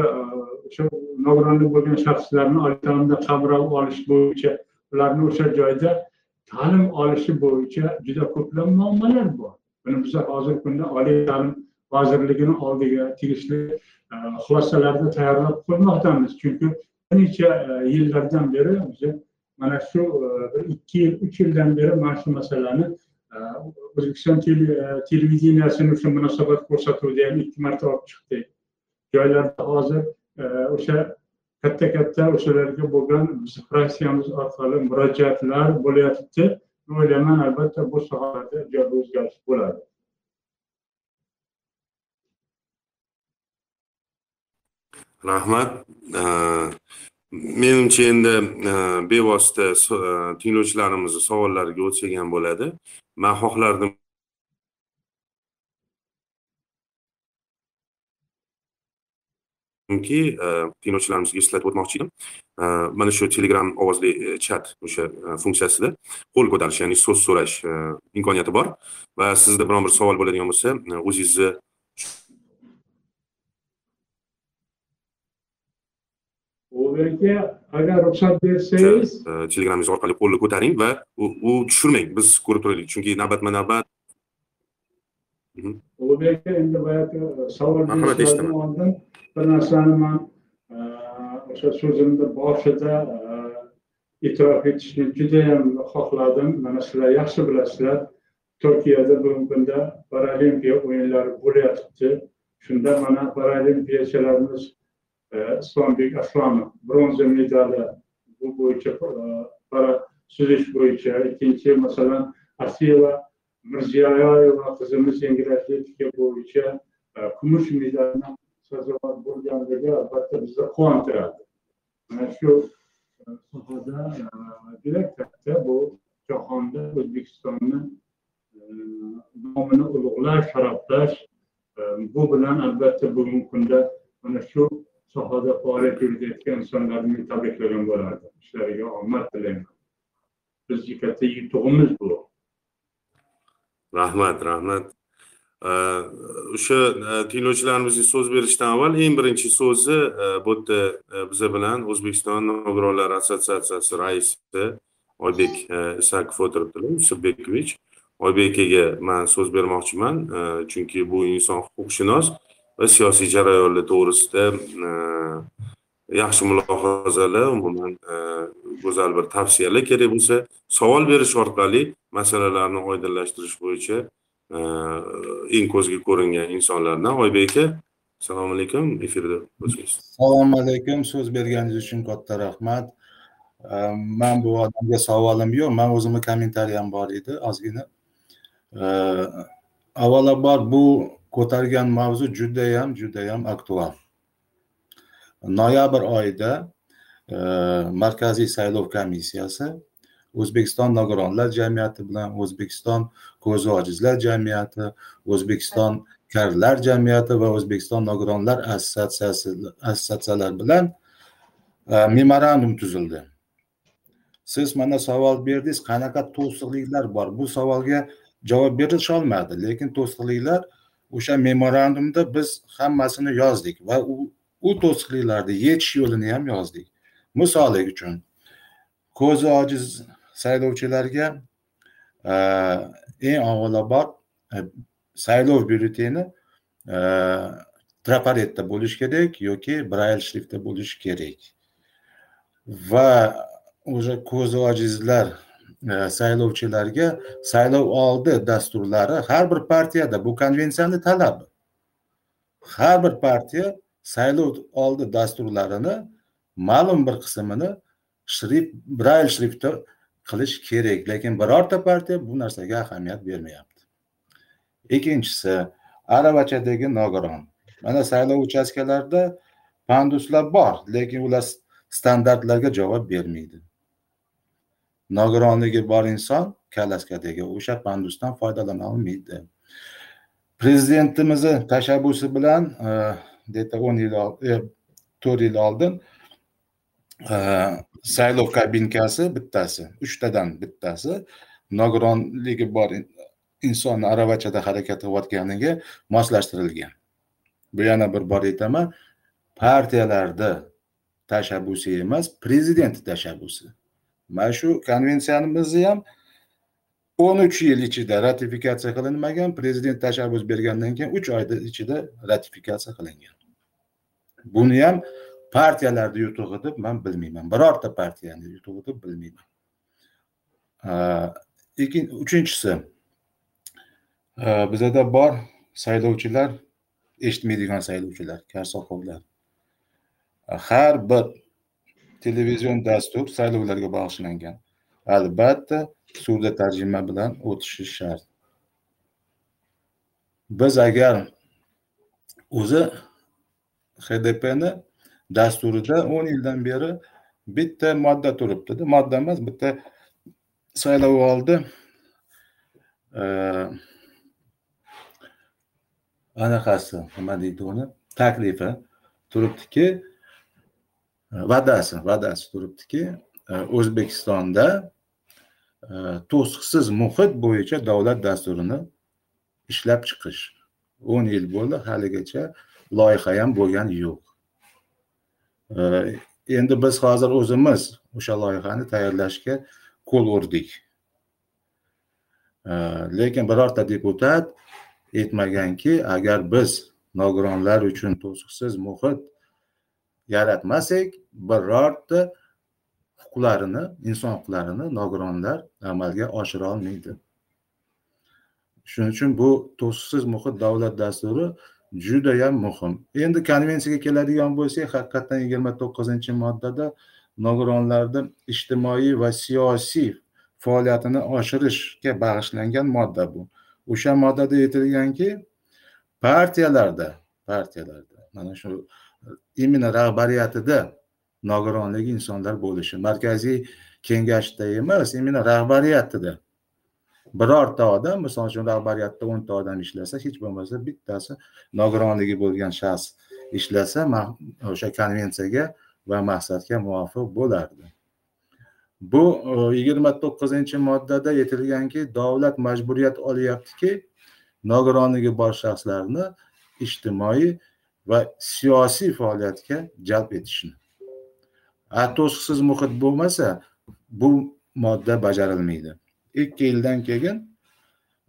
o'sha nogironlik bo'lgan shaxslarni oliy ta'limda qamrab olish bo'yicha ularni o'sha joyda ta'lim olishi bo'yicha juda ko'plab muammolar bor. Buni biz hozirgi kunda oliy ta'lim vazirligini oldiga tegishli e, xulosalarni tayyorlab qo'ymoqdamiz. Chunki bir necha e, yillardan beri biza mana shu e, bir ikki yil uch yildan beri mana shu masalani o'zbekiston televideniyasini shu munosabat ko'rsatuvida ham ikki marta olib chiqdik. Joylarda hozir o'sha katta katta o'shalarga bo'lgan biz fraksiyamiz orqali murojaatlar bo'lyapti. O'ylayman albatta bu sohada ijobiy o'zgarish bo'ladi. Rahmat. Menimcha endi e, bevosita e, tinglovchilarimizni savollariga o'tsak ham bo'ladi. Man xohlardim ki tinglovchilarimizga eslatib o'tmoqchi edim. Mana shu telegram ovozli chat o'sha funksiyasida qo'l ko'tarish ya'ni so'z so'rash imkoniyati bor. Va sizda biron bir savol bo'ladigan bo'lsa o'zingizni aka agar ruxsat bersangiz telegramingiz orqali qo'lni ko'taring va u tushirmang. Biz ko'rib turaylik. Chunki navbatma navbat aka endi boyagi savol berishlardan oldin bir narsani man o'sha so'zimni boshida e'tirof etishni judayam xohladim mana sizlar yaxshi bilasizlar turkiyada bugungi kunda paralimpiya o'yinlari bo'lyapti shunda mana paralimpiyachilarimiz islombek aslonov bronza medali bu bo'yicha para suzish bo'yicha ikkinchi masalan asiyeva mirziyoyeva qizimiz yengil atletika bo'yicha e, kumush medalni sazovor bo'lganligi albatta bizni quvontiradi. Mana shu e, sohada e, juda katta bu jahonda o'zbekistonni nomini ulug'lash sharaflash bu bilan albatta bugungi kunda mana shu sohada faoliyat yuritayotgan insonlarni men tabriklagan bo'lardim ishlariga omad tilayman. Bizni katta yutug'imiz bu. Rahmat rahmat. O'sha e, tinglovchilarimizga so'z berishdan avval eng birinchi so'zni e, bu yerda e, biza bilan o'zbekiston nogironlar assotsiatsiyasi raisi oybek isakov o'tiribdilar yusufbekovich oybek akaga man so'z bermoqchiman chunki bu inson huquqshunos va siyosiy jarayonlar to'g'risida yaxshi mulohazalar umuman go'zal bir tavsiyalar kerak bo'lsa savol berish orqali masalalarni oydinlashtirish bo'yicha e, eng ko'zga ko'ringan insonlardan oybek aka assalomu alaykum efirda o'zingiz. Assalomu alaykum so'z berganingiz uchun katta rahmat. E, man bu odamga savolim yo'q man o'zimni kommentariyam bor edi ozgina. E, Avvalambor bu ko'targan mavzu judayam judayam aktual. Noyabr oyida markaziy saylov komissiyasi o'zbekiston nogironlar jamiyati bilan o'zbekiston ko'zi ojizlar jamiyati o'zbekiston karlar jamiyati va o'zbekiston nogironlar assotsiatsiyasi assotsiatsiyalar bilan e, memorandum tuzildi. Siz mana savol berdingiz qanaqa to'siqliklar bor? Bu savolga javob berisholmadi lekin to'siqliklar o'sha memorandumda biz hammasini yozdik va u u to'siqliklarni yechish yo'lini ham yozdik. Misol uchun ko'zi ojiz saylovchilarga e, eng avvalambor saylov byulleteni e, traparetda bo'lishi kerak yoki brayl shriftda bo'lishi kerak va o'sha ko'zi ojizlar e, saylovchilarga saylov oldi dasturlari har bir partiyada bu konvensiyani talabi har bir partiya saylov oldi dasturlarini ma'lum bir qismini shrif brayl shriftda qilish kerak lekin birorta partiya bu narsaga ahamiyat bermayapti. Ikkinchisi aravachadagi nogiron. Mana saylov uchastkalarida panduslar bor lekin ular standartlarga javob bermaydi. Nogironligi bor inson kallaskadagi o'sha pandusdan foydalana olmaydi. Prezidentimizni tashabbusi bilan e, где-то o'n yil e, to'rt yil oldin e, Э, saylov kabinkasi bittasi uchtadan bittasi. Nogironligi bor insonni aravachada harakat qilayotganiga moslashtirilgan. Bu yana bir bor aytaman partiyalarni tashabbusi emas prezident tashabbusi. Mana shu konvensiyamizni ham o'n uch yil ichida ratifikatsiya qilinmagan prezident tashabbus bergandan keyin uch oyni ichida ratifikatsiya qilingan. Buni ham partiyalarni yutug'i deb man bilmayman. Birorta partiyani yutug'i deb bilmayman. Ikkin uchinchisi bizada bor saylovchilar eshitmaydigan saylovchilar karsoqovlar har bir televizion dastur saylovlarga bag'ishlangan. Albatta surda tarjima bilan o'tishi shart. Biz agar o'zi hdpni dasturida o'n yildan beri bitta modda turibdida. Modda emas bitta saylov oldi. Anaqasi nima deydi uni? Taklifi turibdiki va'dasi va'dasi turibdiki e, o'zbekistonda e, to'siqsiz muhit bo'yicha davlat dasturini ishlab chiqish. o'n yil bo'ldi haligacha loyiha ham bo'lgani yo'q. Endi biz hozir o'zimiz o'sha loyihani tayyorlashga qo'l urdik. Lekin birorta deputat aytmaganki agar biz nogironlar uchun to'siqsiz muhit yaratmasak birorta huquqlarini inson huquqlarini nogironlar amalga oshira olmaydi. Shuning uchun bu to'siqsiz muhit davlat dasturi judayam muhim. Endi konvensiyaga keladigan bo'lsak haqiqatdan yigirma to'qqizinchi moddada nogironlarni ijtimoiy va siyosiy faoliyatini oshirishga bag'ishlangan modda bu. O'sha moddada aytilganki partiyalarda partiyalarda mana shu именно rahbariyatida nogironligi insonlar bo'lishi markaziy kengashda emas именно rahbariyatida birorta odam misol uchun rahbariyatda o'nta odam ishlasa hech bo'lmasa bittasi nogironligi bo'lgan shaxs ishlasa o'sha konvensiyaga va maqsadga muvofiq bo'lardi. Bu e, yigirma to'qqizinchi moddada aytilganki davlat majburiyat olyaptiki nogironligi bor shaxslarni ijtimoiy va siyosiy faoliyatga jalb etishni. To'siqsiz muhit bo'lmasa bu modda bajarilmaydi. Ikki yildan keyin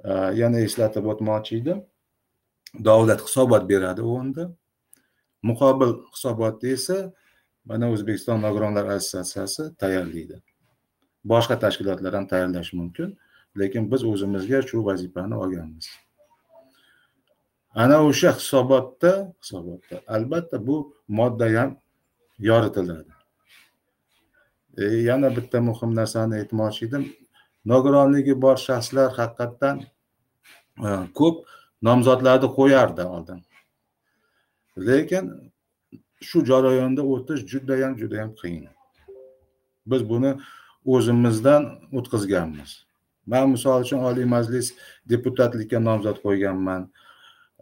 e, yana eslatib o'tmoqchi edim. Davlat hisobot beradi o'nda. Muqobil hisobotni esa mana o'zbekiston nogironlar assotsiatsiyasi tayyorlaydi. Boshqa tashkilotlar ham tayyorlashi mumkin lekin biz o'zimizga shu vazifani olganmiz. Ana o'sha hisobotda hisobotda albatta bu modda ham yoritiladi. E, yana bitta muhim narsani aytmoqchi edim. Nogironligi bor shaxslar haqiqatdan e, ko'p nomzodlarni qo'yardi oldin. Lekin shu jarayonda o'tish judayam judayam qiyin. Biz buni o'zimizdan o'tkazganmiz. Man misol uchun oliy majlis deputatlikka nomzod qo'yganman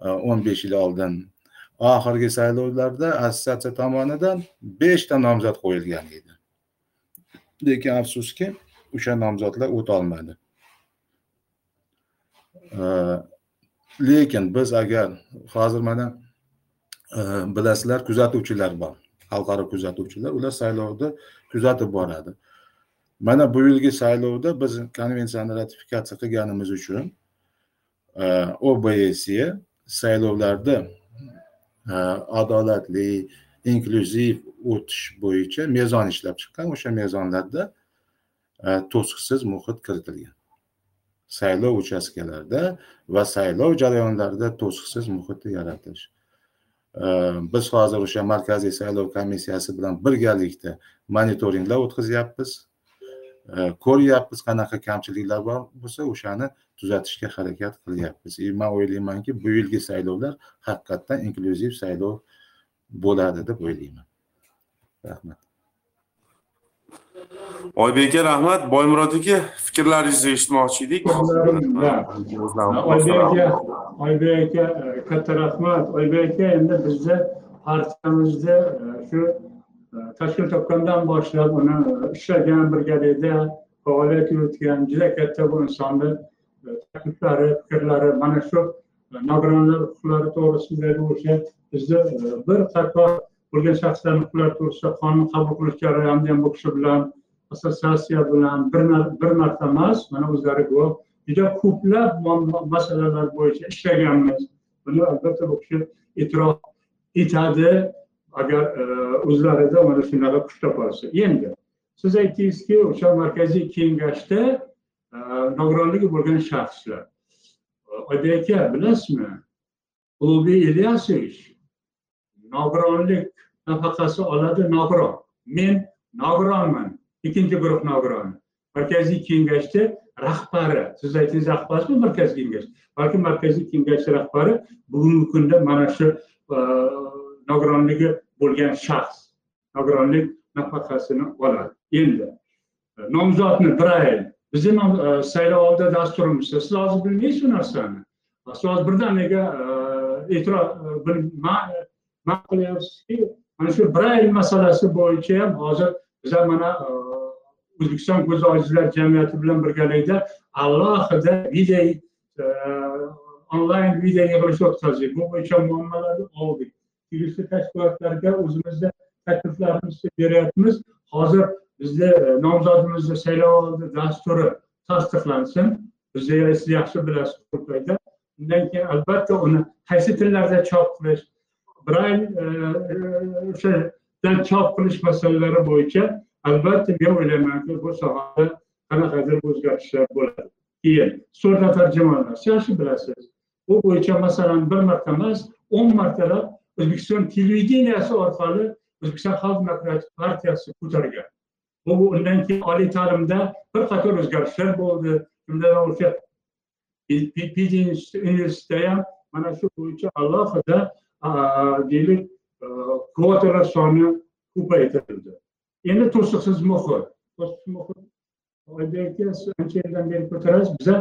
e, o'n besh yil oldin. Oxirgi saylovlarda assotsiatsiya tomonidan beshta nomzod qo'yilgan edi. Lekin afsuski o'sha nomzodlar o'tolmadi. Lekin biz agar hozir mana e, bilasizlar kuzatuvchilar bor. Xalqaro kuzatuvchilar ular saylovni kuzatib boradi. Mana bu yilgi saylovda biz konvensiyani ratifikatsiya qilganimiz uchun obse saylovlarda e, adolatli inklyuziv o'tish bo'yicha mezon ishlab chiqqan. O'sha mezonlarda E, to'siqsiz muhit kiritilgan. Saylov uchastkalarida va saylov jarayonlarida to'siqsiz muhitni yaratish. E, biz hozir o'sha markaziy saylov komissiyasi bilan birgalikda monitoringlar o'tkazyapmiz. E, ko'ryapmiz qanaqa kamchiliklar bor bo'lsa o'shani tuzatishga harakat qilyapmiz. И man o'ylaymanki bu yilgi saylovlar haqiqatdan inklyuziv saylov bo'ladi deb o'ylayman. Rahmat. Oybek aka rahmat. Boymurod aka fikrlaringizni eshitmoqchi edik. Oybek aka oybek aka e, katta rahmat. Oybek aka endi bizni partiyamizni e, shu e, tashkil topgandan boshlab uni ishlagan birgalikda faoliyat yuritgan juda katta bu insonni takliflari fikrlari mana shu nogironlar huquqlari to'g'risidagi o'sha bizni bir qator bo'lgan shaxslarni huquqlari to'g'risida qonun qabul qilish jarayonida ham bu kishi bilan assotsiatsiya bilan bir bir marta emas mana o'zlari guvoh juda ko'plab masalalar bo'yicha ishlaganmiz. Buni albatta bu kishi e'tirof etadi agar e, o'zlarida mana shunaqa kuch topolsa. Endi siz aytdingizki o'sha markaziy kengashda e, nogironligi bo'lgan shaxslar. E, Oybek aka bilasizmi? Ulug'bek ilyasovich nogironlik nafaqasi oladi nogiron men nogironman. Ikkinchi guruh nogironi markaziy kengashda rahbari. Siz aytdingiz rahbarsizmi markaziy kengash? Balki markaziy kengash rahbari bugungi kunda mana shu e, nogironligi bo'lgan shaxs. Nogironlik nafaqasini oladi. Endi nomzodni bir brayl bizni e, saylovoldi dasturimizda siz hozir bilmaysiz bu narsani. Siz hozir birdaniga e, e'tirof man qilyapsizki mana shu bir brayl masalasi bo'yicha ham hozir bizlar mana o'zbekiston ko'zi ojizlar jamiyati bilan birgalikda alohida video e, onlayn video yig'ilish o'tkazdik. Bu bo'yicha muammolarni oldik. Tegishli tashkilotlarga o'zimizni takliflarimizni beryapmiz. Hozir bizda e, nomzodimizni saylovoldi dasturi tasdiqlansin. Bizni siz yaxshi bilasiz turkiyada undan keyin albatta uni qaysi tillarda chop qilish brail e, o'shadan chop qilish masalalari bo'yicha albatta men o'ylaymanki bu sohada qanaqadir o'zgarishlar bo'ladi. Keyin so'rda tarjimonlar siz yaxshi bilasiz bu bo'yicha masalan bir marta emas o'n martalab o'zbekiston televideniyasi orqali o'zbekiston xalq demokratik partiyasi ko'targan. Bu undan keyin oliy ta'limda bir qator o'zgarishlar bo'ldi. Jumladan o'sha pidi universitetida ham mana shu bo'yicha alohida deylik kvotalar soni ko'paytirildi. Endi to'siqsiz muhit to'siqsiz muhit aka ancha yildan beri ko'tarasiz biza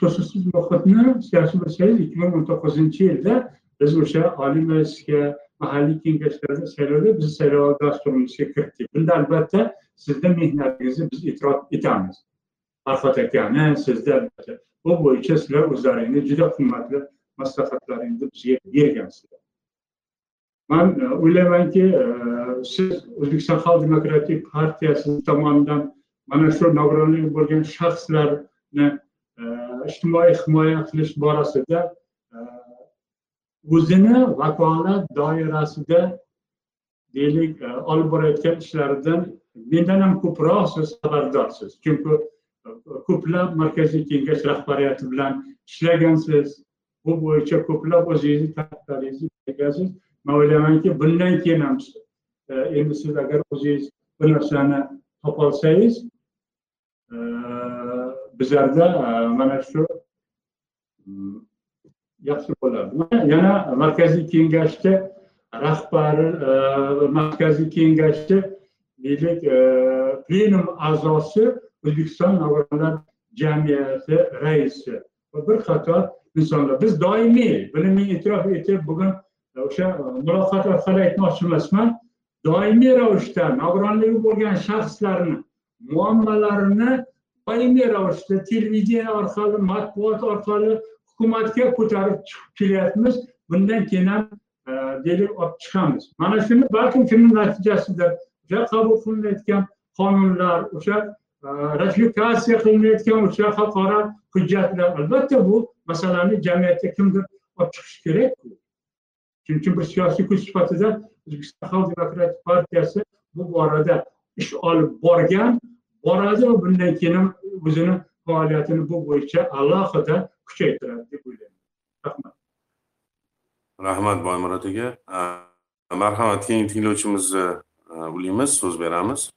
to'siqsiz muhitni yaxshi bilsangiz ikki ming o'n to'qqizinchi yilda biz o'sha oliy majlisga mahalliy kengashlarda saylovda bizni saylov dasturimizga kiritdik bunda albatta sizni mehnatingizni biz e'tirof etamiz farhod akani sizni bu bo'yicha sizlar o'zlaringni juda qimmatli maslahatlaringizni bizga bergansizlar man o'ylaymanki e, e, siz o'zbekiston xalq demokratik partiyasi tomonidan mana shu nogironligi bo'lgan shaxslarni e, ijtimoiy himoya qilish borasida o'zini vakolat doirasida deylik olib borayotgan ishlaridan mendan ham ko'proq siz xabardorsiz chunki ko'plab markaziy kengash rahbariyati bilan ishlagansiz. Bu bo'yicha ko'plab o'zingizni takliflaringizni bergansiz man o'ylaymanki bundan keyin ham e, endi siz agar o'zingiz bir narsani topolsangiz e, bizlarda e, mana shu mm, yaxshi bo'ladi yana markaziy kengashni rahbari markaziy kengashni deylik plenum a'zosi o'zbekiston nogironlar jamiyati raisi. Va bir qator insonlar. Biz doimiy bilimni e'tirof etib bugun o'sha muloqot orqali aytmoqchi emasman doimiy ravishda nogironligi bo'lgan shaxslarni muammolarini doimiy ravishda televideniya orqali matbuot orqali hukumatga ko'tarib chiqib kelyapmiz. Bundan keyin ham e, deylik olib chiqamiz. Mana shuni balkim shuni natijasidir? O'sha qabul qilinayotgan qonunlar o'sha e, ratifikatsiya qilinayotgan o'sha xalqaro hujjatlar. Albatta bu masalani jamiyatga kimdir olib chiqishi kerak. Shuning uchun bir siyosiy kuch sifatida o'zbekiston xalq demokratik partiyasi bu borada ish olib borgan boradi va bundan keyin ham o'zini faoliyatini bu bo'yicha alohida kuchaytiradi deb o'ylayman rahmat. Rahmat boymurod aka. Marhamat keyingi tinglovchimizni e, ulaymiz so'z beramiz.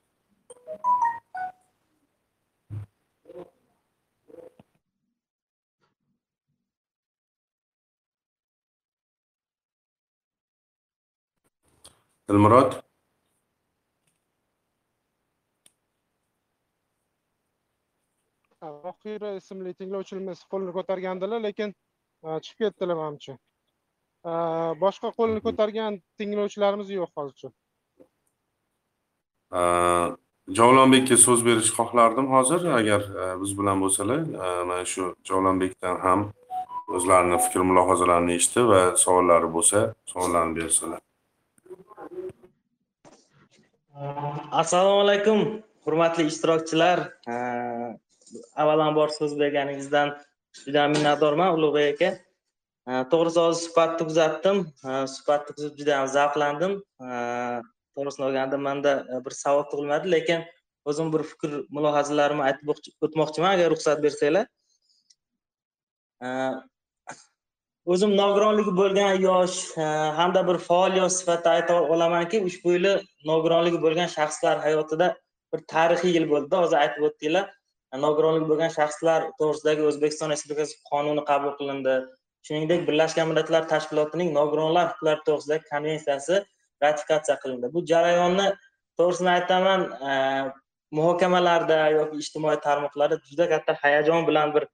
Dilmurod Vohira ismli tinglovchimiz qo'lini ko'targandilar, lekin e, chiqib ketdilar manimcha. E, Boshqa qo'lini ko'targan tinglovchilarimiz yo'q hozircha. Uh, javlonbekka so'z berishni xohlardim hozir agar biz bilan bo'lsalar mana shu javlonbekdan ham o'zlarini fikr mulohazalarini eshitdi va savollari bo'lsa savollarni bersalar assalomu alaykum hurmatli ishtirokchilar. Avvalambor so'z berganingizdan juda minnatdorman ulug'bek aka. To'g'risi hozir suhbatni kuzatdim suhbatni kuzatib juda ham zavqlandim. To'g'risini olganda manda e, bir savol tug'ilmadi lekin o'zim bir fikr mulohazalarimni aytib o'tmoqchiman agar ruxsat bersanglar. O'zim nogironligi bo'lgan yosh e, hamda bir faol yosh sifatida ayta olamanki ushbu yili nogironligi bo'lgan shaxslar hayotida bir tarixiy yil bo'ldida. Hozir aytib o'tdinglar e, nogironligi bo'lgan shaxslar to'g'risidagi o'zbekiston respublikasi qonuni qabul qilindi. Shuningdek birlashgan millatlar tashkilotining nogironlar huquqlari to'g'risidagi konvensiyasi ratifikatsiya qilindi. Bu jarayonni to'g'risini aytaman e, muhokamalarda yoki ijtimoiy tarmoqlarda juda katta hayajon bilan bir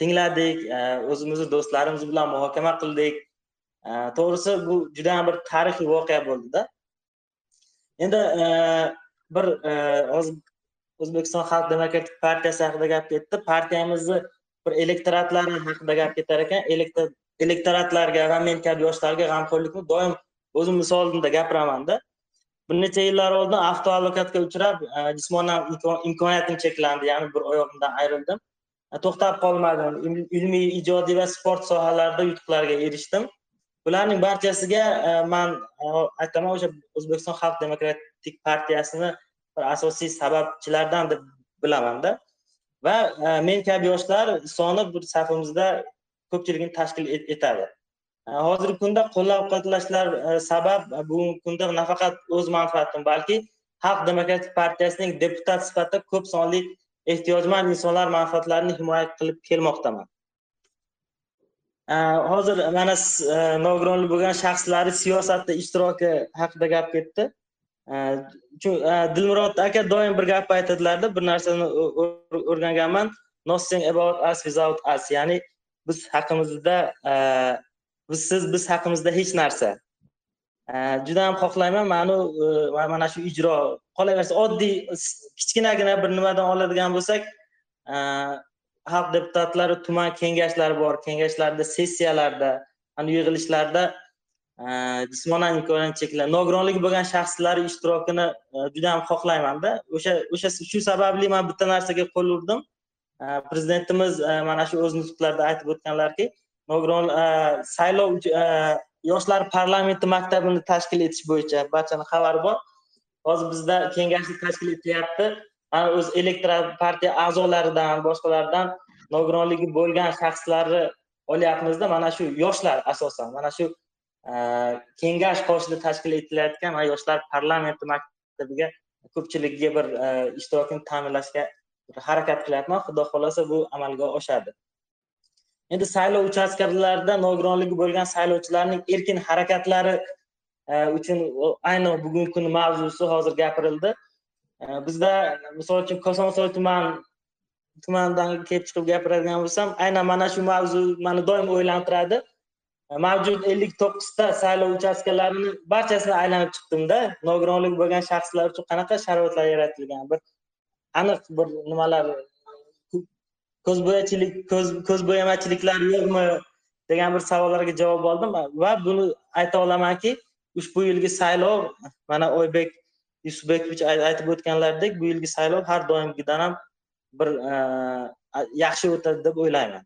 tingladik e, o'zimizni do'stlarimiz bilan muhokama qildik. E, to'g'risi bu juda ham bir tarixiy voqea bo'ldida. Endi e, bir hozir o'zbekiston xalq demokratik partiyasi haqida gap ketdi. Partiyamizni bir elektoratlari haqida gap ketar ekan. Elektoratlarga va men kabi yoshlarga g'amxo'rlikni doim o'zim misolimda gapiramanda bir necha yillar oldin avtohalokatga uchrab jismonan imkoniyatim cheklandi. Ya'ni bir oyog'imdan ayrildim. To'xtab qolmadim. Ilmiy ijodiy va sport sohalarida yutuqlarga erishdim. Bularning barchasiga e, man e, aytaman o'sha o'zbekiston xalq demokratik partiyasini bir asosiy sababchilardan deb bilamanda. Va e, men kabi yoshlar soni bir safimizda ko'pchiligini tashkil etadi. Hozirgi kunda qo'llab quvvatlashlar sabab bugungi kunda nafaqat o'z manfaatim balki xalq demokratik partiyasining deputat sifatida ko'p sonli ehtiyojmand insonlar manfaatlarini himoya qilib kelmoqdaman. Hozir mana nogironli e, nogironlik bo'lgan shaxslarni siyosatda ishtiroki haqida gap ketdi. E, Dilmurod aka doim bir gap aytadilarda bir narsani o'rganganman. Nothing about us without us. Ya'ni biz haqimizda e, biz bizsiz biz haqimizda hech narsa. Juda ham xohlayman. Mana e, mana shu ijro. Qolaversa oddiy kichkinagina bir nimadan oladigan bo'lsak e, xalq deputatlari tuman kengashlari bor. Kengashlarda sessiyalarda ana yig'ilishlarda e, jismonan imkoniyati cheklangan nogironligi bo'lgan shaxslar ishtirokini juda ham xohlaymanda. O'sha o'sha shu sababli man bitta narsaga qo'l urdim. Prezidentimiz mana shu o'z nutqlarida aytib o'tganlarki nogiron saylov yoshlar parlamenti maktabini tashkil etish bo'yicha barchani xabari bor. Hozir bizda kengashni tashkil etilyapti ana o'z elektoral partiya a'zolaridan boshqalardan nogironligi bo'lgan shaxslarni olyapmizda. Mana shu yoshlar asosan mana shu e, kengash qoshida tashkil etilayotgan mana yoshlar parlamenti maktabiga ko'pchiligiga bir e, ishtirokini ta'minlashga harakat qilyapman. Xudo xohlasa bu amalga oshadi. Endi saylov uchastkalarida nogironligi bo'lgan saylovchilarning erkin harakatlari e, uchun aynan ayni bugungi kuni mavzusi hozir gapirildi. E, bizda misol uchun kosonsoy tuman tumanidan kelib chiqib gapiradigan bo'lsam aynan mana shu mavzu mani doim o'ylantiradi. E, mavjud ellik to'qqizta saylov uchastkalarini barchasini aylanib chiqdimda. Nogironligi bo'lgan shaxslar uchun qanaqa sharoitlar yaratilgan? Bir aniq bir nimalar ko'zbo'yachilik ko'z ko'zbo'yamachiliklar yo'qmi degan bir savollarga javob oldim. Va buni ayta olamanki ushbu yilgi saylov mana oybek yusufbekovich ay- aytib o'tganlaridek bu yilgi saylov har doimgidan ham bir uh, yaxshi o'tadi deb o'ylayman.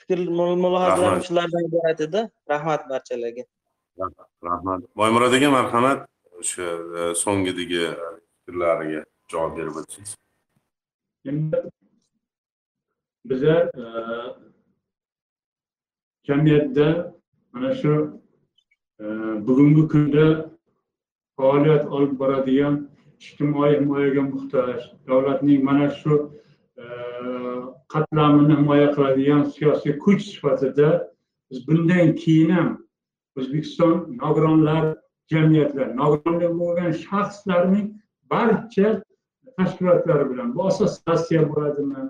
Fikr mul- mulohazalarim shulardan iborat edi. Rahmat barchalarga. Rahmat boymurod aka marhamat o'sha uh, so'nggidagi uh, fikrlariga javob berib o'tsangiz endi biza e, jamiyatda mana shu e, bugungi kunda faoliyat olib boradigan ijtimoiy himoyaga muhtoj davlatning mana shu e, qatlamini himoya qiladigan siyosiy kuch sifatida biz bundan keyin ham o'zbekiston nogironlar jamiyatlar nogironlik bo'lgan shaxslarning barcha tashkilotlari bilan. Bu asos rossiya bo'ladimi?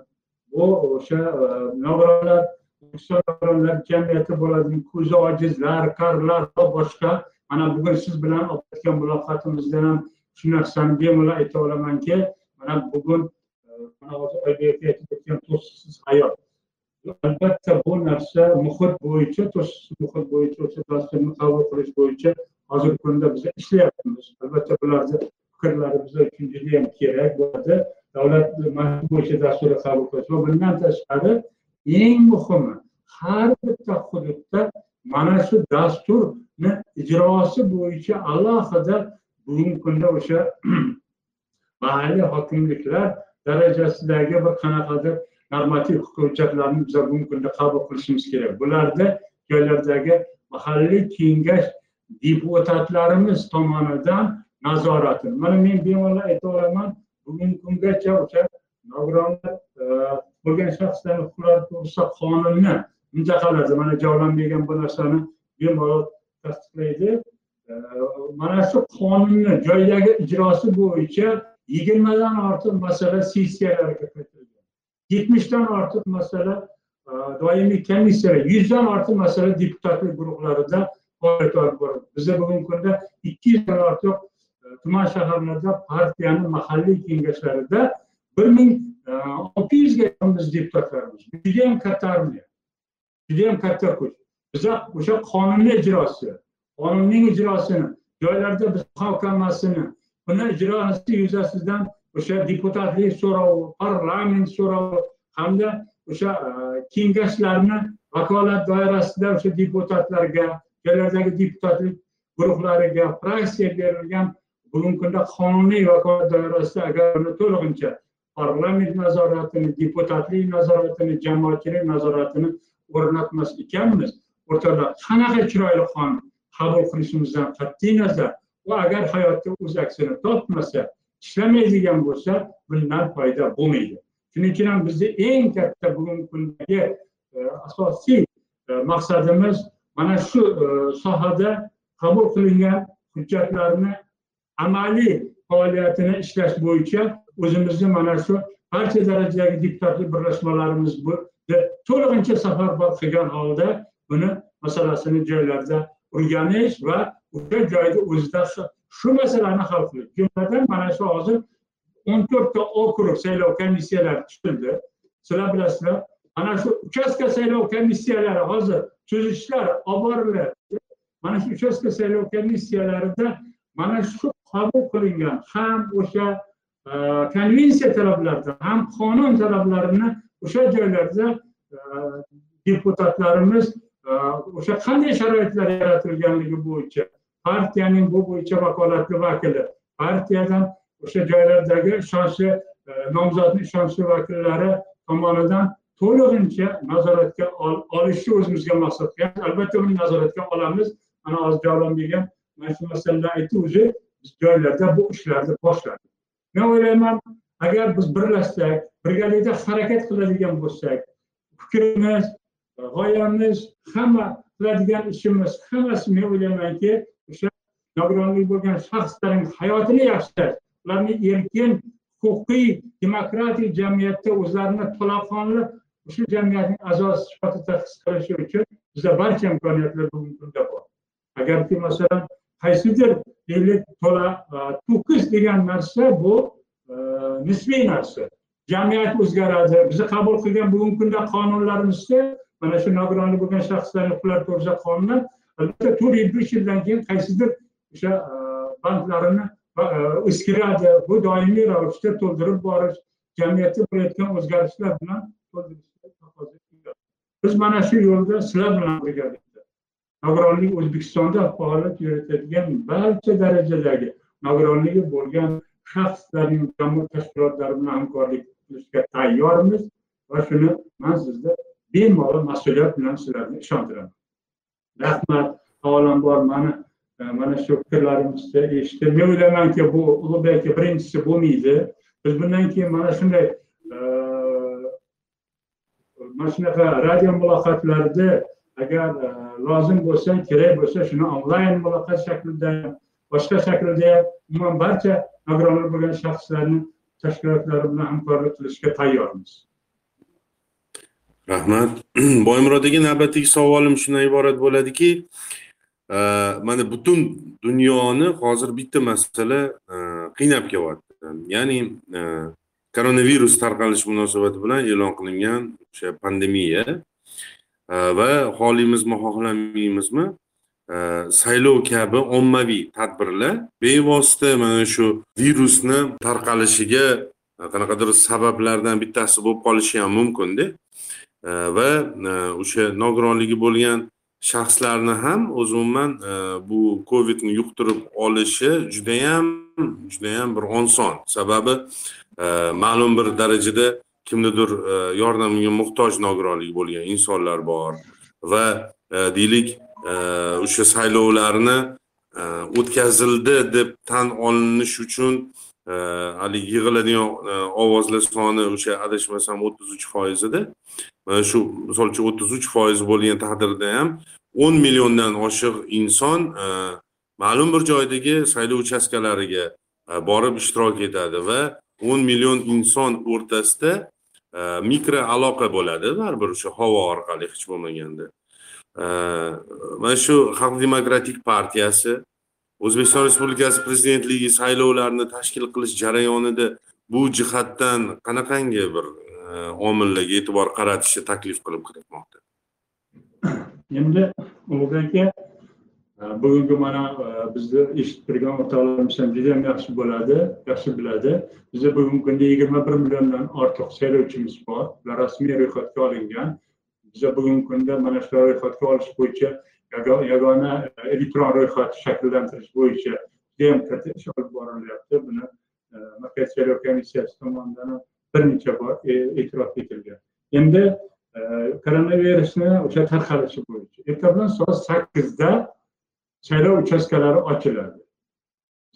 Bu o'sha e, nogironlar o'zbekiston nogironlar jamiyati bo'ladimi? Ko'zi ojizlar karlar va boshqa. Mana bugun siz bilan olib o'tgan muloqotimizdan ham shu narsani bemalol ayta olamanki mana bugun e, mana hozir oybek aytib o'tgan to'siqsiz hayot. Albatta bu narsa muhit bo'yicha to'siqsiz muhit bo'yicha o'sha dasturni qabul qilish bo'yicha hozirgi kunda biz ishlayapmiz. Albatta bularni fikrlari biz uchun judayam kerak bo'ladi. Davlat mana shu bo'yicha dasturni qabul qilish va bundan tashqari eng muhimi har bitta hududda mana shu dasturni ijrosi bo'yicha alohida bugungi kunda o'sha *clears throat* mahalliy hokimliklar darajasidagi bir qanaqadir normativ hujjatlarni biz bugungi kunda qabul qilishimiz kerak. Bularda joylardagi mahalliy kengash deputatlarimiz tomonidan nazoratini. Mana men bemalol ayta olaman bugungi kungacha o'sha nogironlar e, bo'lgan shaxslarni huquqlari to'g'risida qonunni mintaqalarda mana javlanmagan bu narsani bemalol tasdiqlaydi. E, mana shu qonunni joydagi ijrosi bo'yicha yigirmadan ortiq masala sessiyalarga kiritilgan. Yetmishdan ortiq masala e, doimiy komissiyalar yuzdan ortiq masala deputatlik guruhlarida faoliyat olib boradi. Bizda bugungi kunda ikki yuzdan ortiq tuman shaharlarda partiyani mahalliy kengashlarida bir ming e, olti yuzga yaqin biz deputatlarimiz judayam katta armiya. Judayam katta kuch biza o'sha qonunni ijrosi qonunning ijrosini joylarda biz muhokamasini buni ijrosi yuzasidan o'sha deputatlik so'rovi parlament so'rovi hamda o'sha e, kengashlarni vakolat doirasida o'sha deputatlarga joylardagi deputatlik guruhlariga fraksiya berilgan bugungi kunda qonuniy vakolat doirasida agar uni to'lig'incha parlament nazoratini deputatlik nazoratini jamoatchilik nazoratini o'rnatmas ekanmiz o'rtada qanaqa chiroyli qonun qabul qilishimizdan qat'iy nazar u agar hayotda o'z aksini topmasa ishlamaydigan bo'lsa bundan foyda bo'lmaydi. Shuning uchun ham bizni eng katta bugungi kundagi e, asosiy e, maqsadimiz mana shu e, sohada qabul qilingan hujjatlarni amaliy faoliyatini ishlash bo'yicha o'zimizni mana shu barcha darajadagi deputatlik birlashmalarimiz to'lig'incha safarbar qilgan holda buni masalasini joylarda o'rganish va o'sha joyda o'zida shu masalani hal qilish. Jumladan mana shu hozir o'n to'rtta okrug saylov komissiyalari tuzildi. Sizlar bilasizlar mana shu uchastka saylov komissiyalari hozir tuzishlar olib borilyapti mana shu uchastka saylov komissiyalarida mana shu qabul qilingan ham o'sha e, konvensiya talablarida ham qonun talablarini o'sha joylarda e, deputatlarimiz e, o'sha qanday sharoitlar yaratilganligi bo'yicha partiyaning bu bo'yicha vakolatli vakili partiyadan o'sha joylardagi ishonchli nomzodni ishonchli vakillari tomonidan to'lig'incha nazoratga olishni o'zimizga maqsad qilgan. Albatta buni nazoratga olamiz. Mana hozir javlon bergan mana shu masalani aytdi o'zi joylarda bu ishlarni boshladik. Men o'ylayman agar biz birlashsak birgalikda harakat qiladigan bo'lsak fikrimiz g'oyamiz hamma qiladigan ishimiz hammasi men o'ylaymanki o'sha nogironligi bo'lgan shaxslarning hayotini yaxshilash ularni erkin huquqiy demokratik jamiyatda o'zlarini to'laqonli shu jamiyatning a'zosi sifatida his qilishi uchun bizda barcha imkoniyatlar bugungi kunda bor. Agarki masalan qaysidir deylik to'la e, to'kis degan narsa bu e, nisbiy narsa. Jamiyat o'zgaradi. Bizni qabul qilgan bugungi kunda qonunlarimizda mana shu nogironlik bo'lgan shaxslarni huquqlari to'g'risida qonunlar albatta to'rt yil besh yildan keyin qaysidir o'sha e, bandlarini eskiradi bu doimiy ravishda to'ldirib borish jamiyatda bo'layotgan o'zgarishlar bilan biz mana shu yo'lda sizlar bilan birgalikda nogironlik o'zbekistonda faoliyat yuritadigan barcha darajadagi nogironligi bo'lgan shaxslarning jamoat tashkilotlari bilan hamkorlik qilishga tayyormiz va shuni man sizni bemalol mas'uliyat bilan sizlarni ishontiraman. Rahmat avvalambor mani e, mana shu fikrlarimizni eshitib. Men o'ylaymanki bu ulug'bek aka birinchisi bo'lmaydi. Biz bundan keyin mana shunday e, mana shunaqa radio muloqotlarda agar e, lozim bo'lsa kerak bo'lsa shuni onlayn muloqot shaklida boshqa shaklda ham umuman barcha nogironlar bo'lgan shaxslarni tashkilotlari bilan hamkorlik qilishga tayyormiz. Rahmat. *clears throat* Boymurod aka navbatdagi savolim shundan iborat bo'ladiki e, mana butun dunyoni hozir bitta masala e, qiynab kelyapti ya'ni koronavirus tarqalishi munosabati bilan e'lon qilingan o'sha pandemiya. Va xohlaymizmi xohlamaymizmi saylov kabi ommaviy tadbirlar bevosita mana shu virusni tarqalishiga qanaqadir sabablardan bittasi bo'lib qolishi ham mumkinda va o'sha nogironligi bo'lgan shaxslarni ham o'zi umuman bu covidni yuqtirib olishi judayam judayam bir oson sababi ma'lum bir darajada kimnidir e, yordamiga muhtoj nogironligi bo'lgan insonlar bor va e, deylik e, o'sha saylovlarni o'tkazildi deb tan olinish uchun haligi yig'iladigan ovozlar soni o'sha adashmasam o'ttiz uch foiz edi. Mana shu misol uchun o'ttiz uch foiz bo'lgan taqdirda ham o'n milliondan oshiq inson ma'lum bir joydagi saylov uchastkalariga borib ishtirok etadi va o'n million inson o'rtasida Э, mikro aloqa bo'ladi baribir o'sha havo orqali hech bo'lmaganda. Э, mana shu xalq demokratik partiyasi o'zbekiston respublikasi prezidentligi saylovlarini tashkil qilish jarayonida bu jihatdan qanaqangi bir e, omillarga e'tibor qaratishni taklif qilib kiritmoqda endi ulug'bek aka bugungi mana e, bizni eshitib turgan o'rtoqlarimiz ham juda yaxshi bo'ladi yaxshi biladi. Bizda bugungi kunda yigirma bir milliondan ortiq saylovchimiz bor ular rasmiy ro'yxatga olingan. Biza bugungi kunda mana shu ro'yxatga olish bo'yicha yagona e, elektron ro'yxat shakllantirish bo'yicha judayam katta ish olib borilyapti. Buni e, markaziy saylov komissiyasi tomonidan ham bir necha bor e'tirof etilgan. Endi koronavirusni o'sha tarqalishi bo'yicha. Ertadan soat sakkizda saylov uchastkalari ochiladi.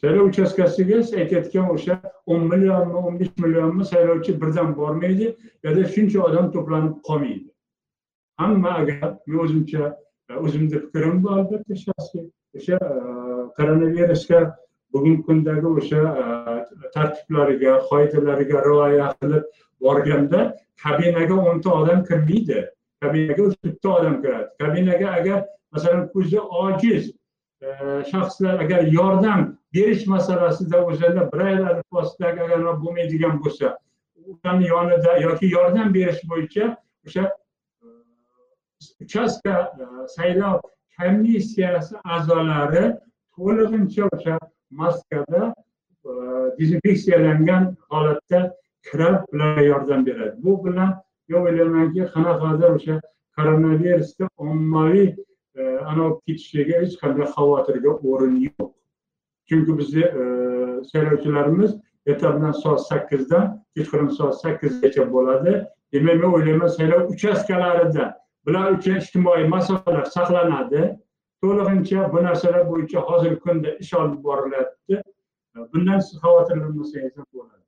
Saylov uchastkasiga siz aytayotgan o'sha o'n millionmi o'n besh millionmi saylovchi birdan bormaydi yoki shuncha odam to'planib qolmaydi. Hamma agar men o'zimcha e, o'zimni fikrim bu albatta shaxsiy o'sha e, koronavirusga bugungi kundagi o'sha e, tartiblariga qoidalariga rioya qilib borganda kabinaga o'nta odam kirmaydi. Kabinaga uch odam kiradi. Kabinaga agar masalan ko'zi ojiz shaxslar agar yordam berish masalasida o'shanda brayl alifbosidagi agar bo'lmaydigan bo'lsa ularni yonida yoki yordam berish bo'yicha o'sha e, uchastka e, saylov komissiyasi a'zolari to'lig'incha o'sha maskada e, dezinfeksiyalangan holatda kirib ularga yordam beradi. Bu bilan men o'ylaymanki qanaqadir o'sha koronavirusni ommaviy e, anavi ketishiga hech qanday xavotirga o'rin yo'q. Chunki bizni e, saylovchilarimiz ertadan soat sakkizdan kechqurun soat sakkizgacha bo'ladi. Demak men o'ylayman saylov uchastkalarida bular uchun ijtimoiy masofalar saqlanadi. To'lig'incha bu narsalar bo'yicha hozirgi kunda ish olib borilyapti. Bundan siz xavotirlanmasangiz ham bo'ladi.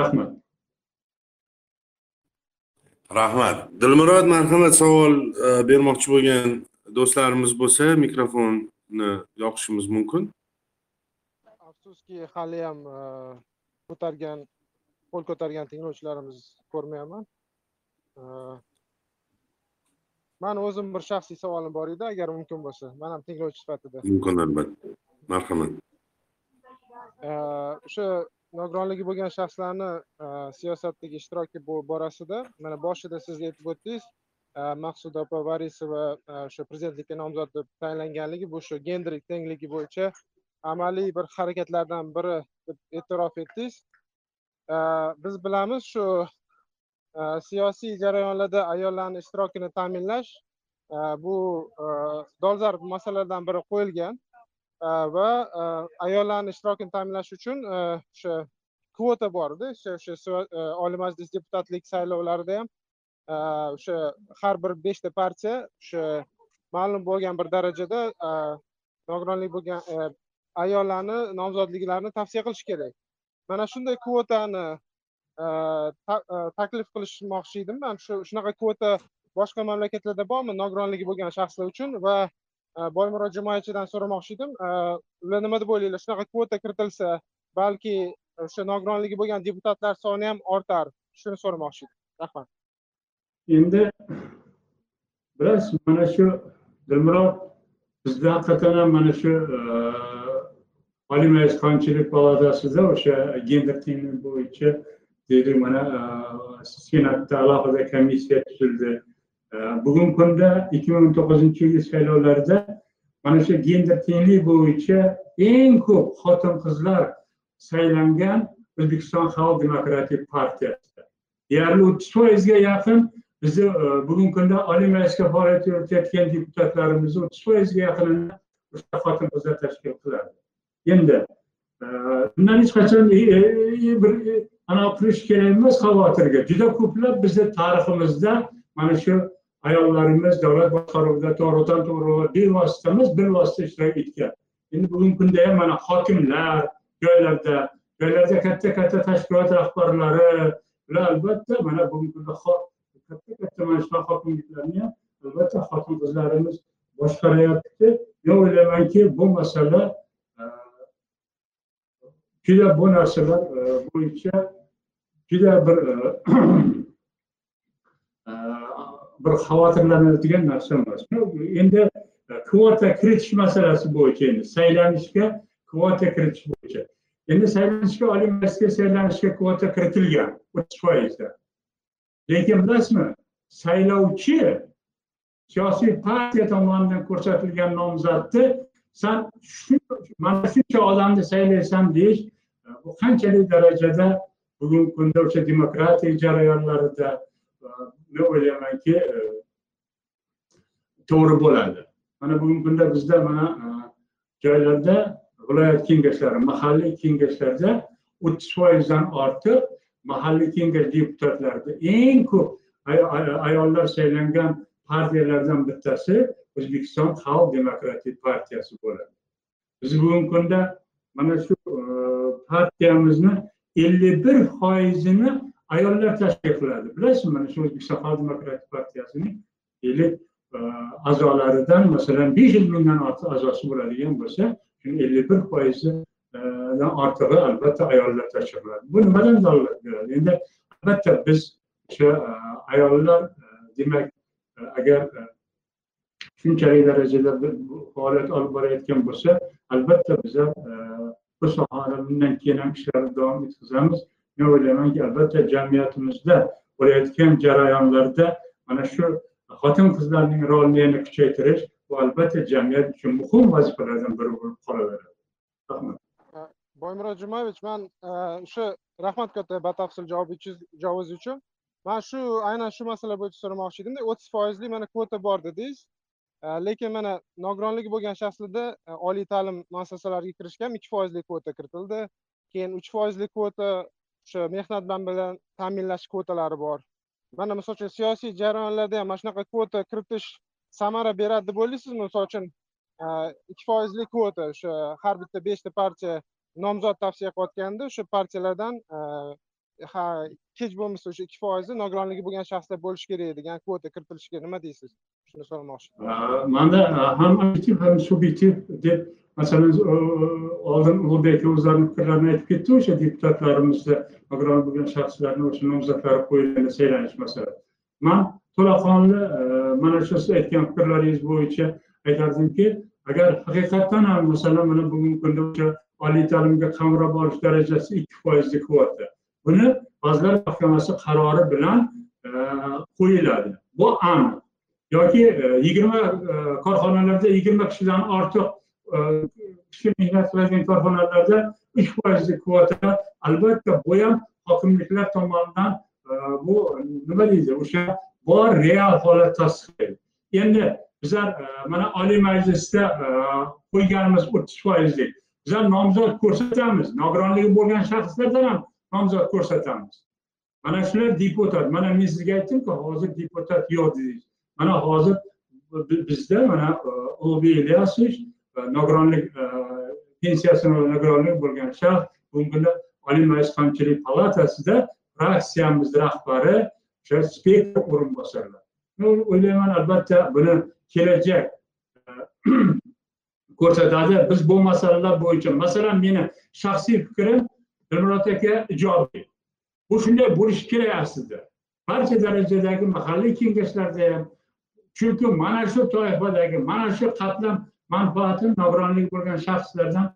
Rahmat. Rahmat. Dilmurod marhamat savol e, bermoqchi bo'lgan do'stlarimiz bo'lsa mikrofonni yoqishimiz mumkin. Afsuski haliyam e, ko'targan qo'l ko'targan tinglovchilarimiz ko'rmayapman. E, mani o'zim bir shaxsiy savolim bor edi agar mumkin bo'lsa. Man ham tinglovchi sifatida. Mumkin albatta. Marhamat. O'sha nogironligi bo'lgan shaxslarni e, siyosatdagi ishtiroki borasida mana boshida siz aytib o'tdingiz e, maqsuda opa varisova e, o'sha prezidentlikka nomzod deb tayinlanganligi bu shu gender tengligi bo'yicha amaliy bir harakatlardan biri deb e'tirof etdingiz. Biz bilamiz shu siyosiy jarayonlarda ayollarni ishtirokini ta'minlash bu dolzarb masalalardan biri qo'yilgan. Va e, ayollarni ishtirokini ta'minlash uchun e, o'sha kvota bor edi. O'sha e, oliy majlis deputatlik saylovlarida ham o'sha har bir beshta partiya o'sha ma'lum bo'lgan bir darajada nogironlik bo'lgan ayollarni nomzodliklarini tavsiya qilish kerak. Mana shunday kvotani taklif qilishmoqchi edim. Man shu shunaqa kvota boshqa mamlakatlarda bormi nogironligi bo'lgan shaxslar uchun va boymurod jumayevichdan so'ramoqchi edim ular nima deb o'ylaydilar shunaqa kvota kiritilsa balki o'sha nogironligi bo'lgan deputatlar soni ham ortar shuni so'ramoqchi edim rahmat endi bilasiz mana shu dilmurod bizda haqiqatdan ham mana shu oliy majlis qonunchilik palatasida o'sha gender tengligi bo'yicha deylik mana senatda alohida komissiya tuzildi bugungi kunda ikki ming o'n to'qqizinchi yilgi saylovlarda mana shu gender tengligi bo'yicha eng ko'p xotin qizlar saylangan o'zbekiston xalq demokratik partiyasida deyarli o'ttiz foizga yaqin bizni e, bugungi kunda oliy majlisga faoliyat yuritayotgan deputatlarimizni o'ttiz foizga yaqinini o'sha xotin qizlar tashkil qiladi. Endi e, bundan hech qachon e, bir anaqa qilish kerak emas xavotirga. Juda ko'plab bizni tariximizda mana shu ayollarimiz davlat boshqaruvida to'g'ridan to'g'ri bevosita emas bilvosita ishtirok etgan endi bugungi kunda ham mana hokimlar joylarda joylarda katta katta tashkilot rahbarlari ular albatta mana bugungi kunda katta katta mana shunaqa hokimliklarni ham albatta xotin qizlarimiz boshqaryapti men o'ylaymanki bu masala e, juda bu narsalar e, bo'yicha juda bir e, *clears throat* bir xavotirlanadigan narsa emas endi e, kvota kiritish masalasi bo'yicha endi saylanishga kvota kiritish bo'yicha. Endi saylanishga oliy majlisga saylanishga kvota kiritilgan o'ttiz foizda. Lekin bilasizmi saylovchi siyosiy partiya tomonidan ko'rsatilgan nomzodni san mana shuncha odamni saylaysan deyish e, bu qanchalik darajada bugungi kunda o'sha demokratik jarayonlarida men o'ylaymanki e, to'g'ri bo'ladi. Mana bugungi kunda bizda mana e, joylarda viloyat kengashlari mahalliy kengashlarda o'ttiz foizdan ortiq mahalliy kengash deputatlarida eng ko'p ayollar saylangan partiyalardan bittasi o'zbekiston xalq demokratik partiyasi bo'ladi. Biz bugungi kunda mana shu e, partiyamizni ellik bir foizini ayollar tashkil qiladi bilasizmi mana shu o'zbekiston xalq demokratik partiyasining deylik a'zolaridan masalan besh yuz mingdan ortiq a'zosi bo'ladigan bo'lsa ellik bir foizidan ortig'i albatta ayollar tashkil qiladi bu nimadan dalolat beradi endi albatta biz o'sha ayollar demak agar shunchalik darajada faoliyat olib borayotgan bo'lsa albatta biza bu sohada bundan keyin ham ishlarni davom etkazamiz men o'ylaymanki albatta jamiyatimizda bo'layotgan jarayonlarda mana shu xotin qizlarning rolini yana kuchaytirish bu albatta jamiyat uchun muhim vazifalardan biri bo'lib qolaveradi. Rahmat. Boymurod jumayevich man o'sha rahmat katta batafsil javobingiz uchun. Man shu aynan shu masala bo'yicha so'ramoqchi edimda o'ttiz foizli mana kvota bor dedingiz. Lekin mana nogironligi bo'lgan shaxslarda oliy ta'lim muassasalariga kirishga ham ikki foizli kvota kiritildi. Keyin uch foizli kvota o'sha mehnat bilan ta'minlash kvotalari bor. Mana misol uchun siyosiy jarayonlarda ham mana shunaqa kvota kiritish samara beradi deb o'ylaysizmi? Misol uchun e, ikki foizli kvota o'sha har bitta beshta partiya nomzod tavsiya qilayotganda o'sha partiyalardan e, ha hech bo'lmasa o'sha ikki foizi nogironligi bo'lgan shaxslar bo'lishi kerak degan kvota kiritilishiga nima deysiz? Shuni so'ramoqchi manda ham obyektiv ham subyektiv deb masalan oldin ulug'bek o'zlarini fikrlarini aytib ketdi o'sha deputatlarimizni nogiron bo'lgan shaxslarni o'sha nomzodlari qo'yilganda saylanish masalasi. Man to'laqonli e, mana shu siz aytgan fikrlaringiz bo'yicha aytardimki agar haqiqatdan ham masalan mana bugungi kunda o'sha oliy ta'limga qamrab olish darajasi ikki foizlik kvota buni vazirlar mahkamasi qarori bilan e, qo'yiladi. Bu aniq yoki e, yigirma e, korxonalarda yigirma kishidan ortiq e, kishi mehnat qiladigan korxonalarda uch foizlik kvota albatta bu ham hokimliklar tomonidan bu nima deydi o'sha bor real holat tasdiqlaydi. Endi bizlar mana oliy majlisda qo'yganimiz o'ttiz foizlik. Bizlar nomzod ko'rsatamiz. Nogironligi bo'lgan shaxslardan ham nomzod ko'rsatamiz. Mana shular deputat. Mana men sizga aytdimku hozir deputat yo'q dedingiz mana hozir bizda mana e, ulug'bek ilyasovich e, nogironlik e, pensiyasini nogironlik bo'lgan shaxs bugungi kunda oliy majlis qonunchilik palatasida fraksiyamiz rahbari o'sha speaker o'rinbosarlar. Men o'ylayman albatta buni kelajak *clears throat* ko'rsatadi. Biz bu masalalar bo'yicha masalan meni shaxsiy fikrim dilmurod aka ijobiy bu shunday bo'lishi kerak aslida. Barcha darajadagi mahalliy kengashlarda ham chunki mana shu toifadagi mana shu qatlam manfaati nogironligi bo'lgan shaxslardan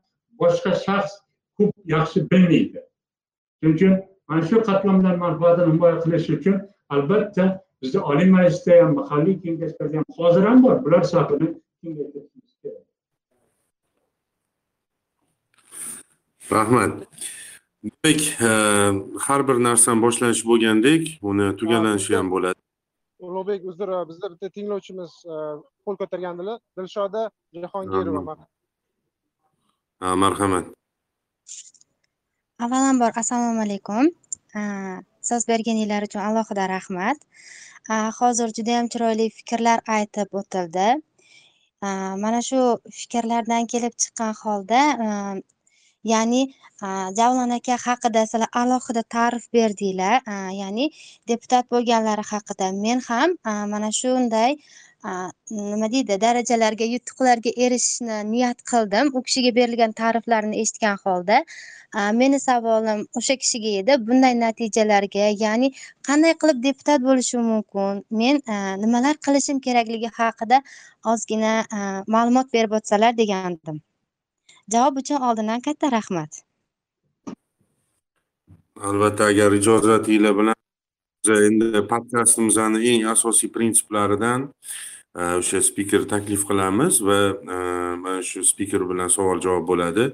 boshqa shaxs ko'p yaxshi bilmaydi. Shuning uchun mana shu qatlamlar manfaatini himoya qilish uchun albatta bizda oliy majlisda ham mahalliy kengashlarda ham hozir ham bor. Bular safini kengaytirishimiz kerak. Rahmat. Demak eh, har bir narsani boshlanishi bo'lgandek uni tugallanishi ham bo'ladi. Ulug'bek uzr bizda bitta tinglovchimiz qo'l ko'targandilar. Dilshoda jahongirova Ha, marhamat. Avvalambor assalomu alaykum. So'z berganinglar uchun alohida rahmat. Hozir judayam chiroyli fikrlar aytib o'tildi. Mana shu fikrlardan kelib chiqqan holda ya'ni javlon aka haqida sizlar alohida ta'rif berdinglar. Ya'ni deputat bo'lganlari haqida. Men ham mana shunday nima deydi darajalarga yutuqlarga erishishni niyat qildim. U kishiga berilgan ta'riflarni eshitgan holda meni savolim o'sha kishiga edi. Bunday natijalarga ya'ni qanday qilib deputat bo'lishim mumkin men nimalar qilishim kerakligi haqida ozgina ma'lumot berib o'tsalar degandim. Javob uchun oldindan katta rahmat. Albatta agar ijozatinglar bilan endi podkastimizni eng asosiy prinsiplaridan e, o'sha spiker taklif qilamiz va e, mana shu spiker bilan savol javob bo'ladi.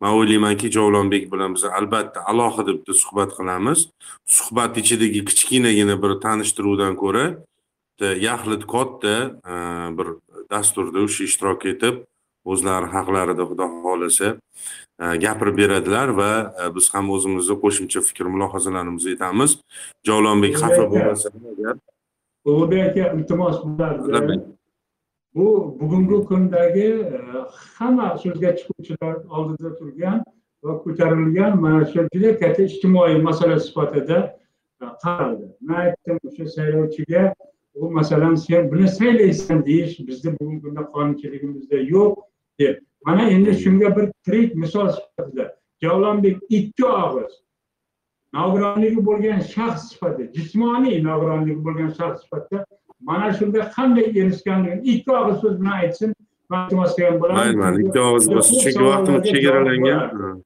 Man o'ylaymanki javlonbek bilan biz albatta alohida bitta suhbat qilamiz. Suhbat ichidagi kichkinagina bir tanishtiruvdan ko'ra yaxlit katta e, bir dasturda o'sha ishtirok etib o'zlari haqlarida xudo xohlasa gapirib beradilar va biz ham o'zimizni qo'shimcha fikr mulohazalarimizni aytamiz. Javlonbek xafa bo'lmasa agar. Ulug'bek aka iltimos bu bugungi kundagi hamma so'zga chiquvchilar oldida turgan va ko'tarilgan mana shu juda katta ijtimoiy masala sifatida qaraldi. Man aytdim o'sha saylovchiga u masalan sen buni saylaysan deyish bizni bugungi kunda qonunchiligimizda yo'q deb mana endi shunga bir tirik misol sifatida. Javlonbek ikki og'iz. Nogironligi bo'lgan shaxs sifatida jismoniy nogironligi bo'lgan shaxs sifatida mana shunga qanday erishganligini ikki og'iz so'z bilan aytsin. Mayli ikki og'iz bo'lsa chunki vaqtimiz chegaralangan.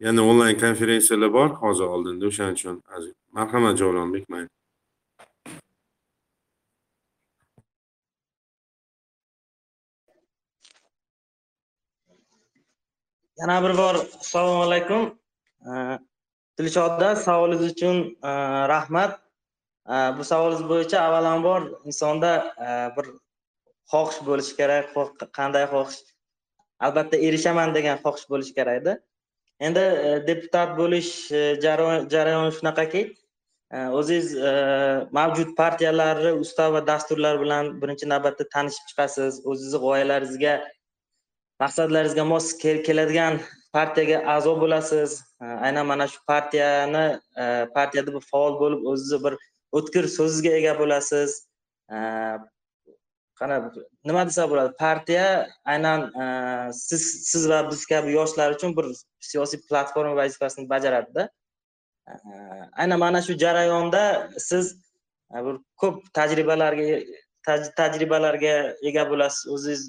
yana onlayn konferensiyalar bor hozir oldinda o'shaning uchun marhamat javlonbek mayli yana bir bor assalomu alaykum. Dilshodda savolingiz uchun e, rahmat. Bu savolingiz bo'yicha avvalambor insonda e, bir xohish bo'lishi kerak qanday xohish? Albatta erishaman degan xohish bo'lishi kerakda endi e, deputat bo'lish jarayoni shunaqaki o'zingiz mavjud partiyalarni ustav va dasturlar bilan birinchi navbatda tanishib chiqasiz o'zizni g'oyalaringizga maqsadlaringizga mos keladigan partiyaga a'zo bo'lasiz. Aynan mana shu partiyani e, partiyada bir faol bo'lib o'zizni bir o'tkir so'zizga ega bo'lasiz. Qana nima desa bo'ladi? Partiya aynan e, siz siz va biz kabi yoshlar uchun bir siyosiy platforma vazifasini bajaradida. Aynan mana shu jarayonda siz e, bir ko'p tajribalarga tajribalarga ega bo'lasiz o'zingiz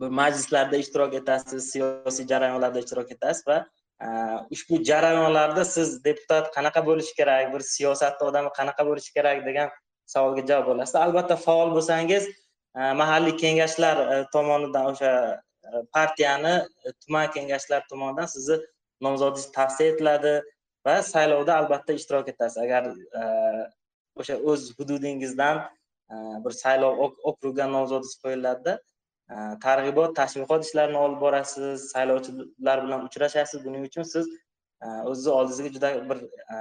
bir majlislarda ishtirok etasiz siyosiy jarayonlarda ishtirok etasiz va e, ushbu jarayonlarda siz deputat qanaqa bo'lishi kerak bir siyosatni odami qanaqa bo'lishi kerak degan savolga javob olasiz albatta faol bo'lsangiz e, mahalliy kengashlar e, tomonidan o'sha partiyani tuman kengashlar tomonidan sizni nomzodingiz tavsiya etiladi va saylovda albatta ishtirok etasiz. Agar o'sha o'z hududingizdan bir saylov okrugiga nomzodingiz qo'yiladida Э, targ'ibot tashviqot ishlarini olib borasiz saylovchilar bilan uchrashasiz. Buning uchun siz e, o'zizni oldingizga juda bir e,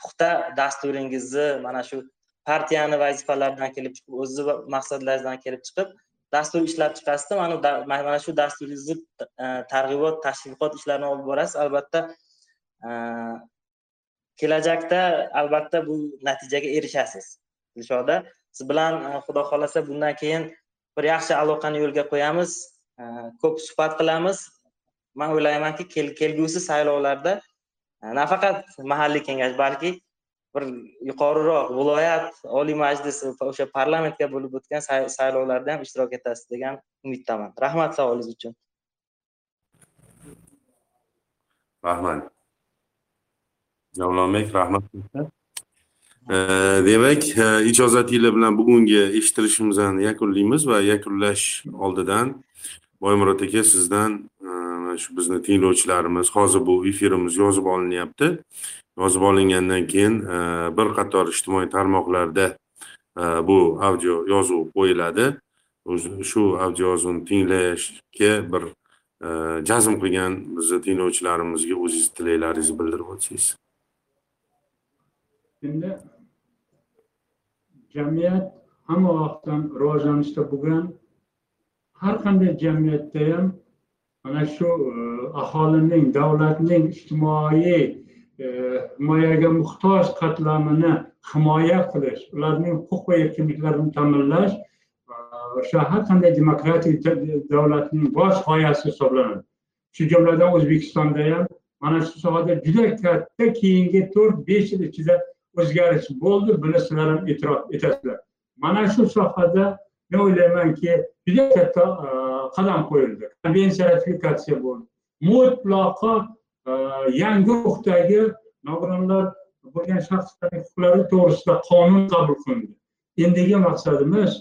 puxta dasturingizni mana shu partiyani vazifalaridan kelib chiqib o'zizni maqsadlaringizdan kelib chiqib dastur ishlab chiqasizda mana shu dasturingizni e, targ'ibot tashviqot ishlarini olib borasiz. Albatta kelajakda albatta bu natijaga erishasiz. Dilshoda siz bilan xudo xohlasa bundan keyin bir yaxshi aloqani yo'lga qo'yamiz e, ko'p suhbat qilamiz. Man o'ylaymanki kelgusi saylovlarda e, nafaqat mahalliy kengash balki bir yuqoriroq viloyat oliy majlis o'sha parlamentga bo'lib o'tgan saylovlarda ham ishtirok etasiz degan umiddaman. Rahmat savolingiz uchun. Rahmat. Javlonbek rahmat demak e, ijozatinglar bilan bugungi eshittirishimizni yakunlaymiz va yakunlash oldidan boymurod aka sizdan e, shu bizni tinglovchilarimiz hozir bu efirimiz yozib olinyapti. Yozib olingandan keyin e, bir qator ijtimoiy tarmoqlarda bu audio yozuv qo'yiladi. Shu audio yozuvni tinglashga bir jazm qilgan bizni tinglovchilarimizga o'zingiz tilaklaringizni bildirib o'tsangiz. Endi jamiyat hamma vaqtdan rivojlanishda bo'lgan har qanday jamiyatda ham mana shu e, aholining davlatning ijtimoiy e, himoyaga muhtoj qatlamini himoya qilish ularning huquq va erkinliklarini ta'minlash o'sha har qanday demokratik davlatning bosh g'oyasi hisoblanadi. Shu jumladan o'zbekistonda ham mana shu sohada juda katta keyingi to'rt besh yil ichida o'zgarish bo'ldi buni sizlar ham e'tirof etasizlar mana shu sohada men o'ylaymanki juda katta e, qadam qo'yildi. Konvensiya ratifikatsiya bo'ldi. Mutlaqo e, yangi ruhdagi nogironlar bo'lgan shaxslarning huquqlari to'g'risida qonun qabul qilindi. Endigi maqsadimiz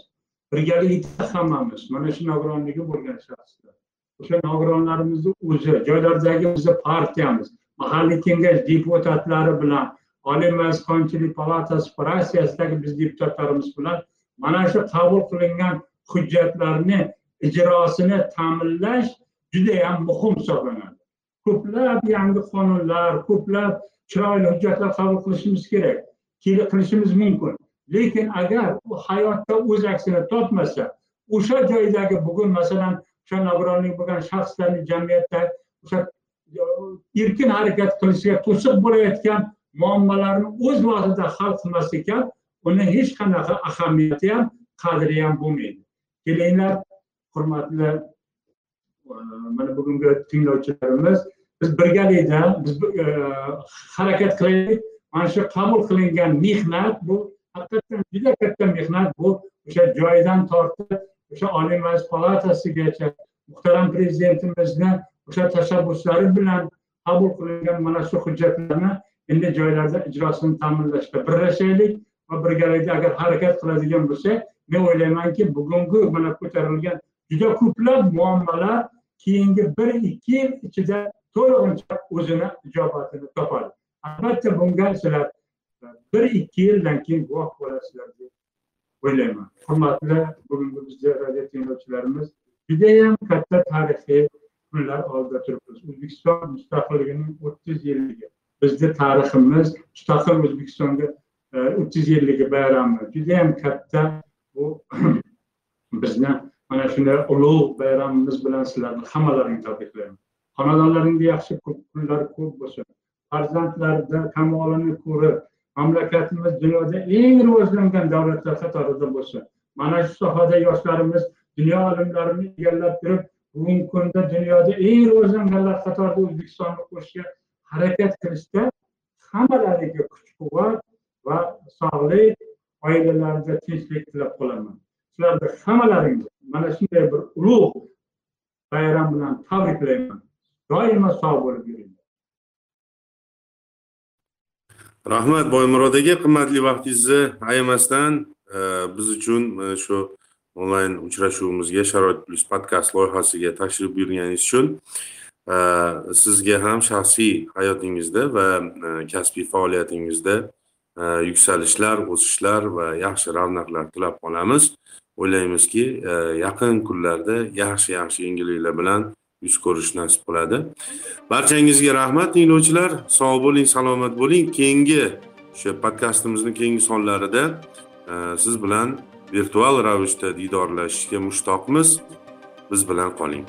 birgalikda hammamiz mana shu nogironligi bo'lgan shaxslar. O'sha nogironlarimizni o'zi joylardagi bizni partiyamiz mahalliy kengash deputatlari bilan oliy majlis qonunchilik palatasi fraksiyasidagi biz deputatlarimiz bilan mana shu qabul qilingan hujjatlarni ijrosini ta'minlash judayam muhim hisoblanadi. Ko'plab yangi qonunlar ko'plab chiroyli hujjatlar qabul qilishimiz kerak qilishimiz mumkin. Lekin agar u hayotda o'z aksini topmasa o'sha joydagi bugun masalan o'sha nogironlik bo'lgan shaxslarni jamiyatda o'sha e, erkin harakat qilishiga to'siq bo'layotgan muammolarni o'z vaqtida hal qilmas ekan uni hech qanaqa ahamiyati ham qadri ham bo'lmaydi. Kelinglar hurmatli e, mana bugungi tinglovchilarimiz biz birgalikda biz e, harakat qilaylik. Mana shu qabul qilingan mehnat bu haqiqatdan juda katta mehnat. Bu o'sha joyidan tortib o'sha oliy majlis palatasigacha muhtaram prezidentimizni o'sha tashabbuslari bilan qabul qilingan mana shu hujjatlarni endi joylarda ijrosini ta'minlashga birlashaylik va birgalikda agar harakat qiladigan bo'lsak men o'ylaymanki bugungi mana ko'tarilgan juda ko'plab muammolar keyingi bir ikki yil ichida to'lig'icha o'zini ijobatini topadi. Albatta bunga sizlar bir ikki yildan keyin guvoh bo'lasizlar deb o'ylayman. Hurmatli bugungi bizni radio tinglovchilarimiz judayam katta tarixiy kunlar oldida turibmiz. O'zbekiston mustaqilligining o'ttiz yilligi bizni tariximiz mustaqil o'zbekistonga e, o'ttiz yilligi bayrami judayam katta bu *clears throat* bizni mana shunday ulug' bayramimiz bilan sizlarni hammalaringni tabriklayman xonadonlaringda yaxshi kunlar ko'p bo'lsin. Farzandlarda kamolini ko'rib mamlakatimiz dunyoda eng rivojlangan davlatlar qatorida bo'lsin. Mana shu sohada yoshlarimiz dunyo ilmlarini egallab turib bugungi kunda dunyoda eng rivojlanganlar qatorida o'zbekistonni qo'shishga harakat qilishda hammalariga kuch quvvat va sog'lik oilalarida tinchlik tilab qolaman. Sizlarni hammalaringizni mana shunday bir ulug' bayram bilan tabriklayman. Doimo sog' bo'lib yuringlar. Rahmat boymurod aka qimmatli vaqtingizni ayamasdan e, biz uchun e, shu onlayn uchrashuvimizga sharoit plyus podkast loyihasiga tashrif buyurganingiz uchun sizga ham shaxsiy hayotingizda va e, kasbiy faoliyatingizda e, yuksalishlar o'sishlar va yaxshi ravnaqlar tilab qolamiz. O'ylaymizki e, yaqin kunlarda yaxshi yaxshi yangiliklar bilan yuz ko'rish nasib qiladi. Barchangizga rahmat tinglovchilar. Sog' bo'ling salomat bo'ling. Keyingi o'sha podkastimizni keyingi sonlarida siz bilan virtual ravishda diydorlashishga mushtoqmiz. Biz bilan qoling.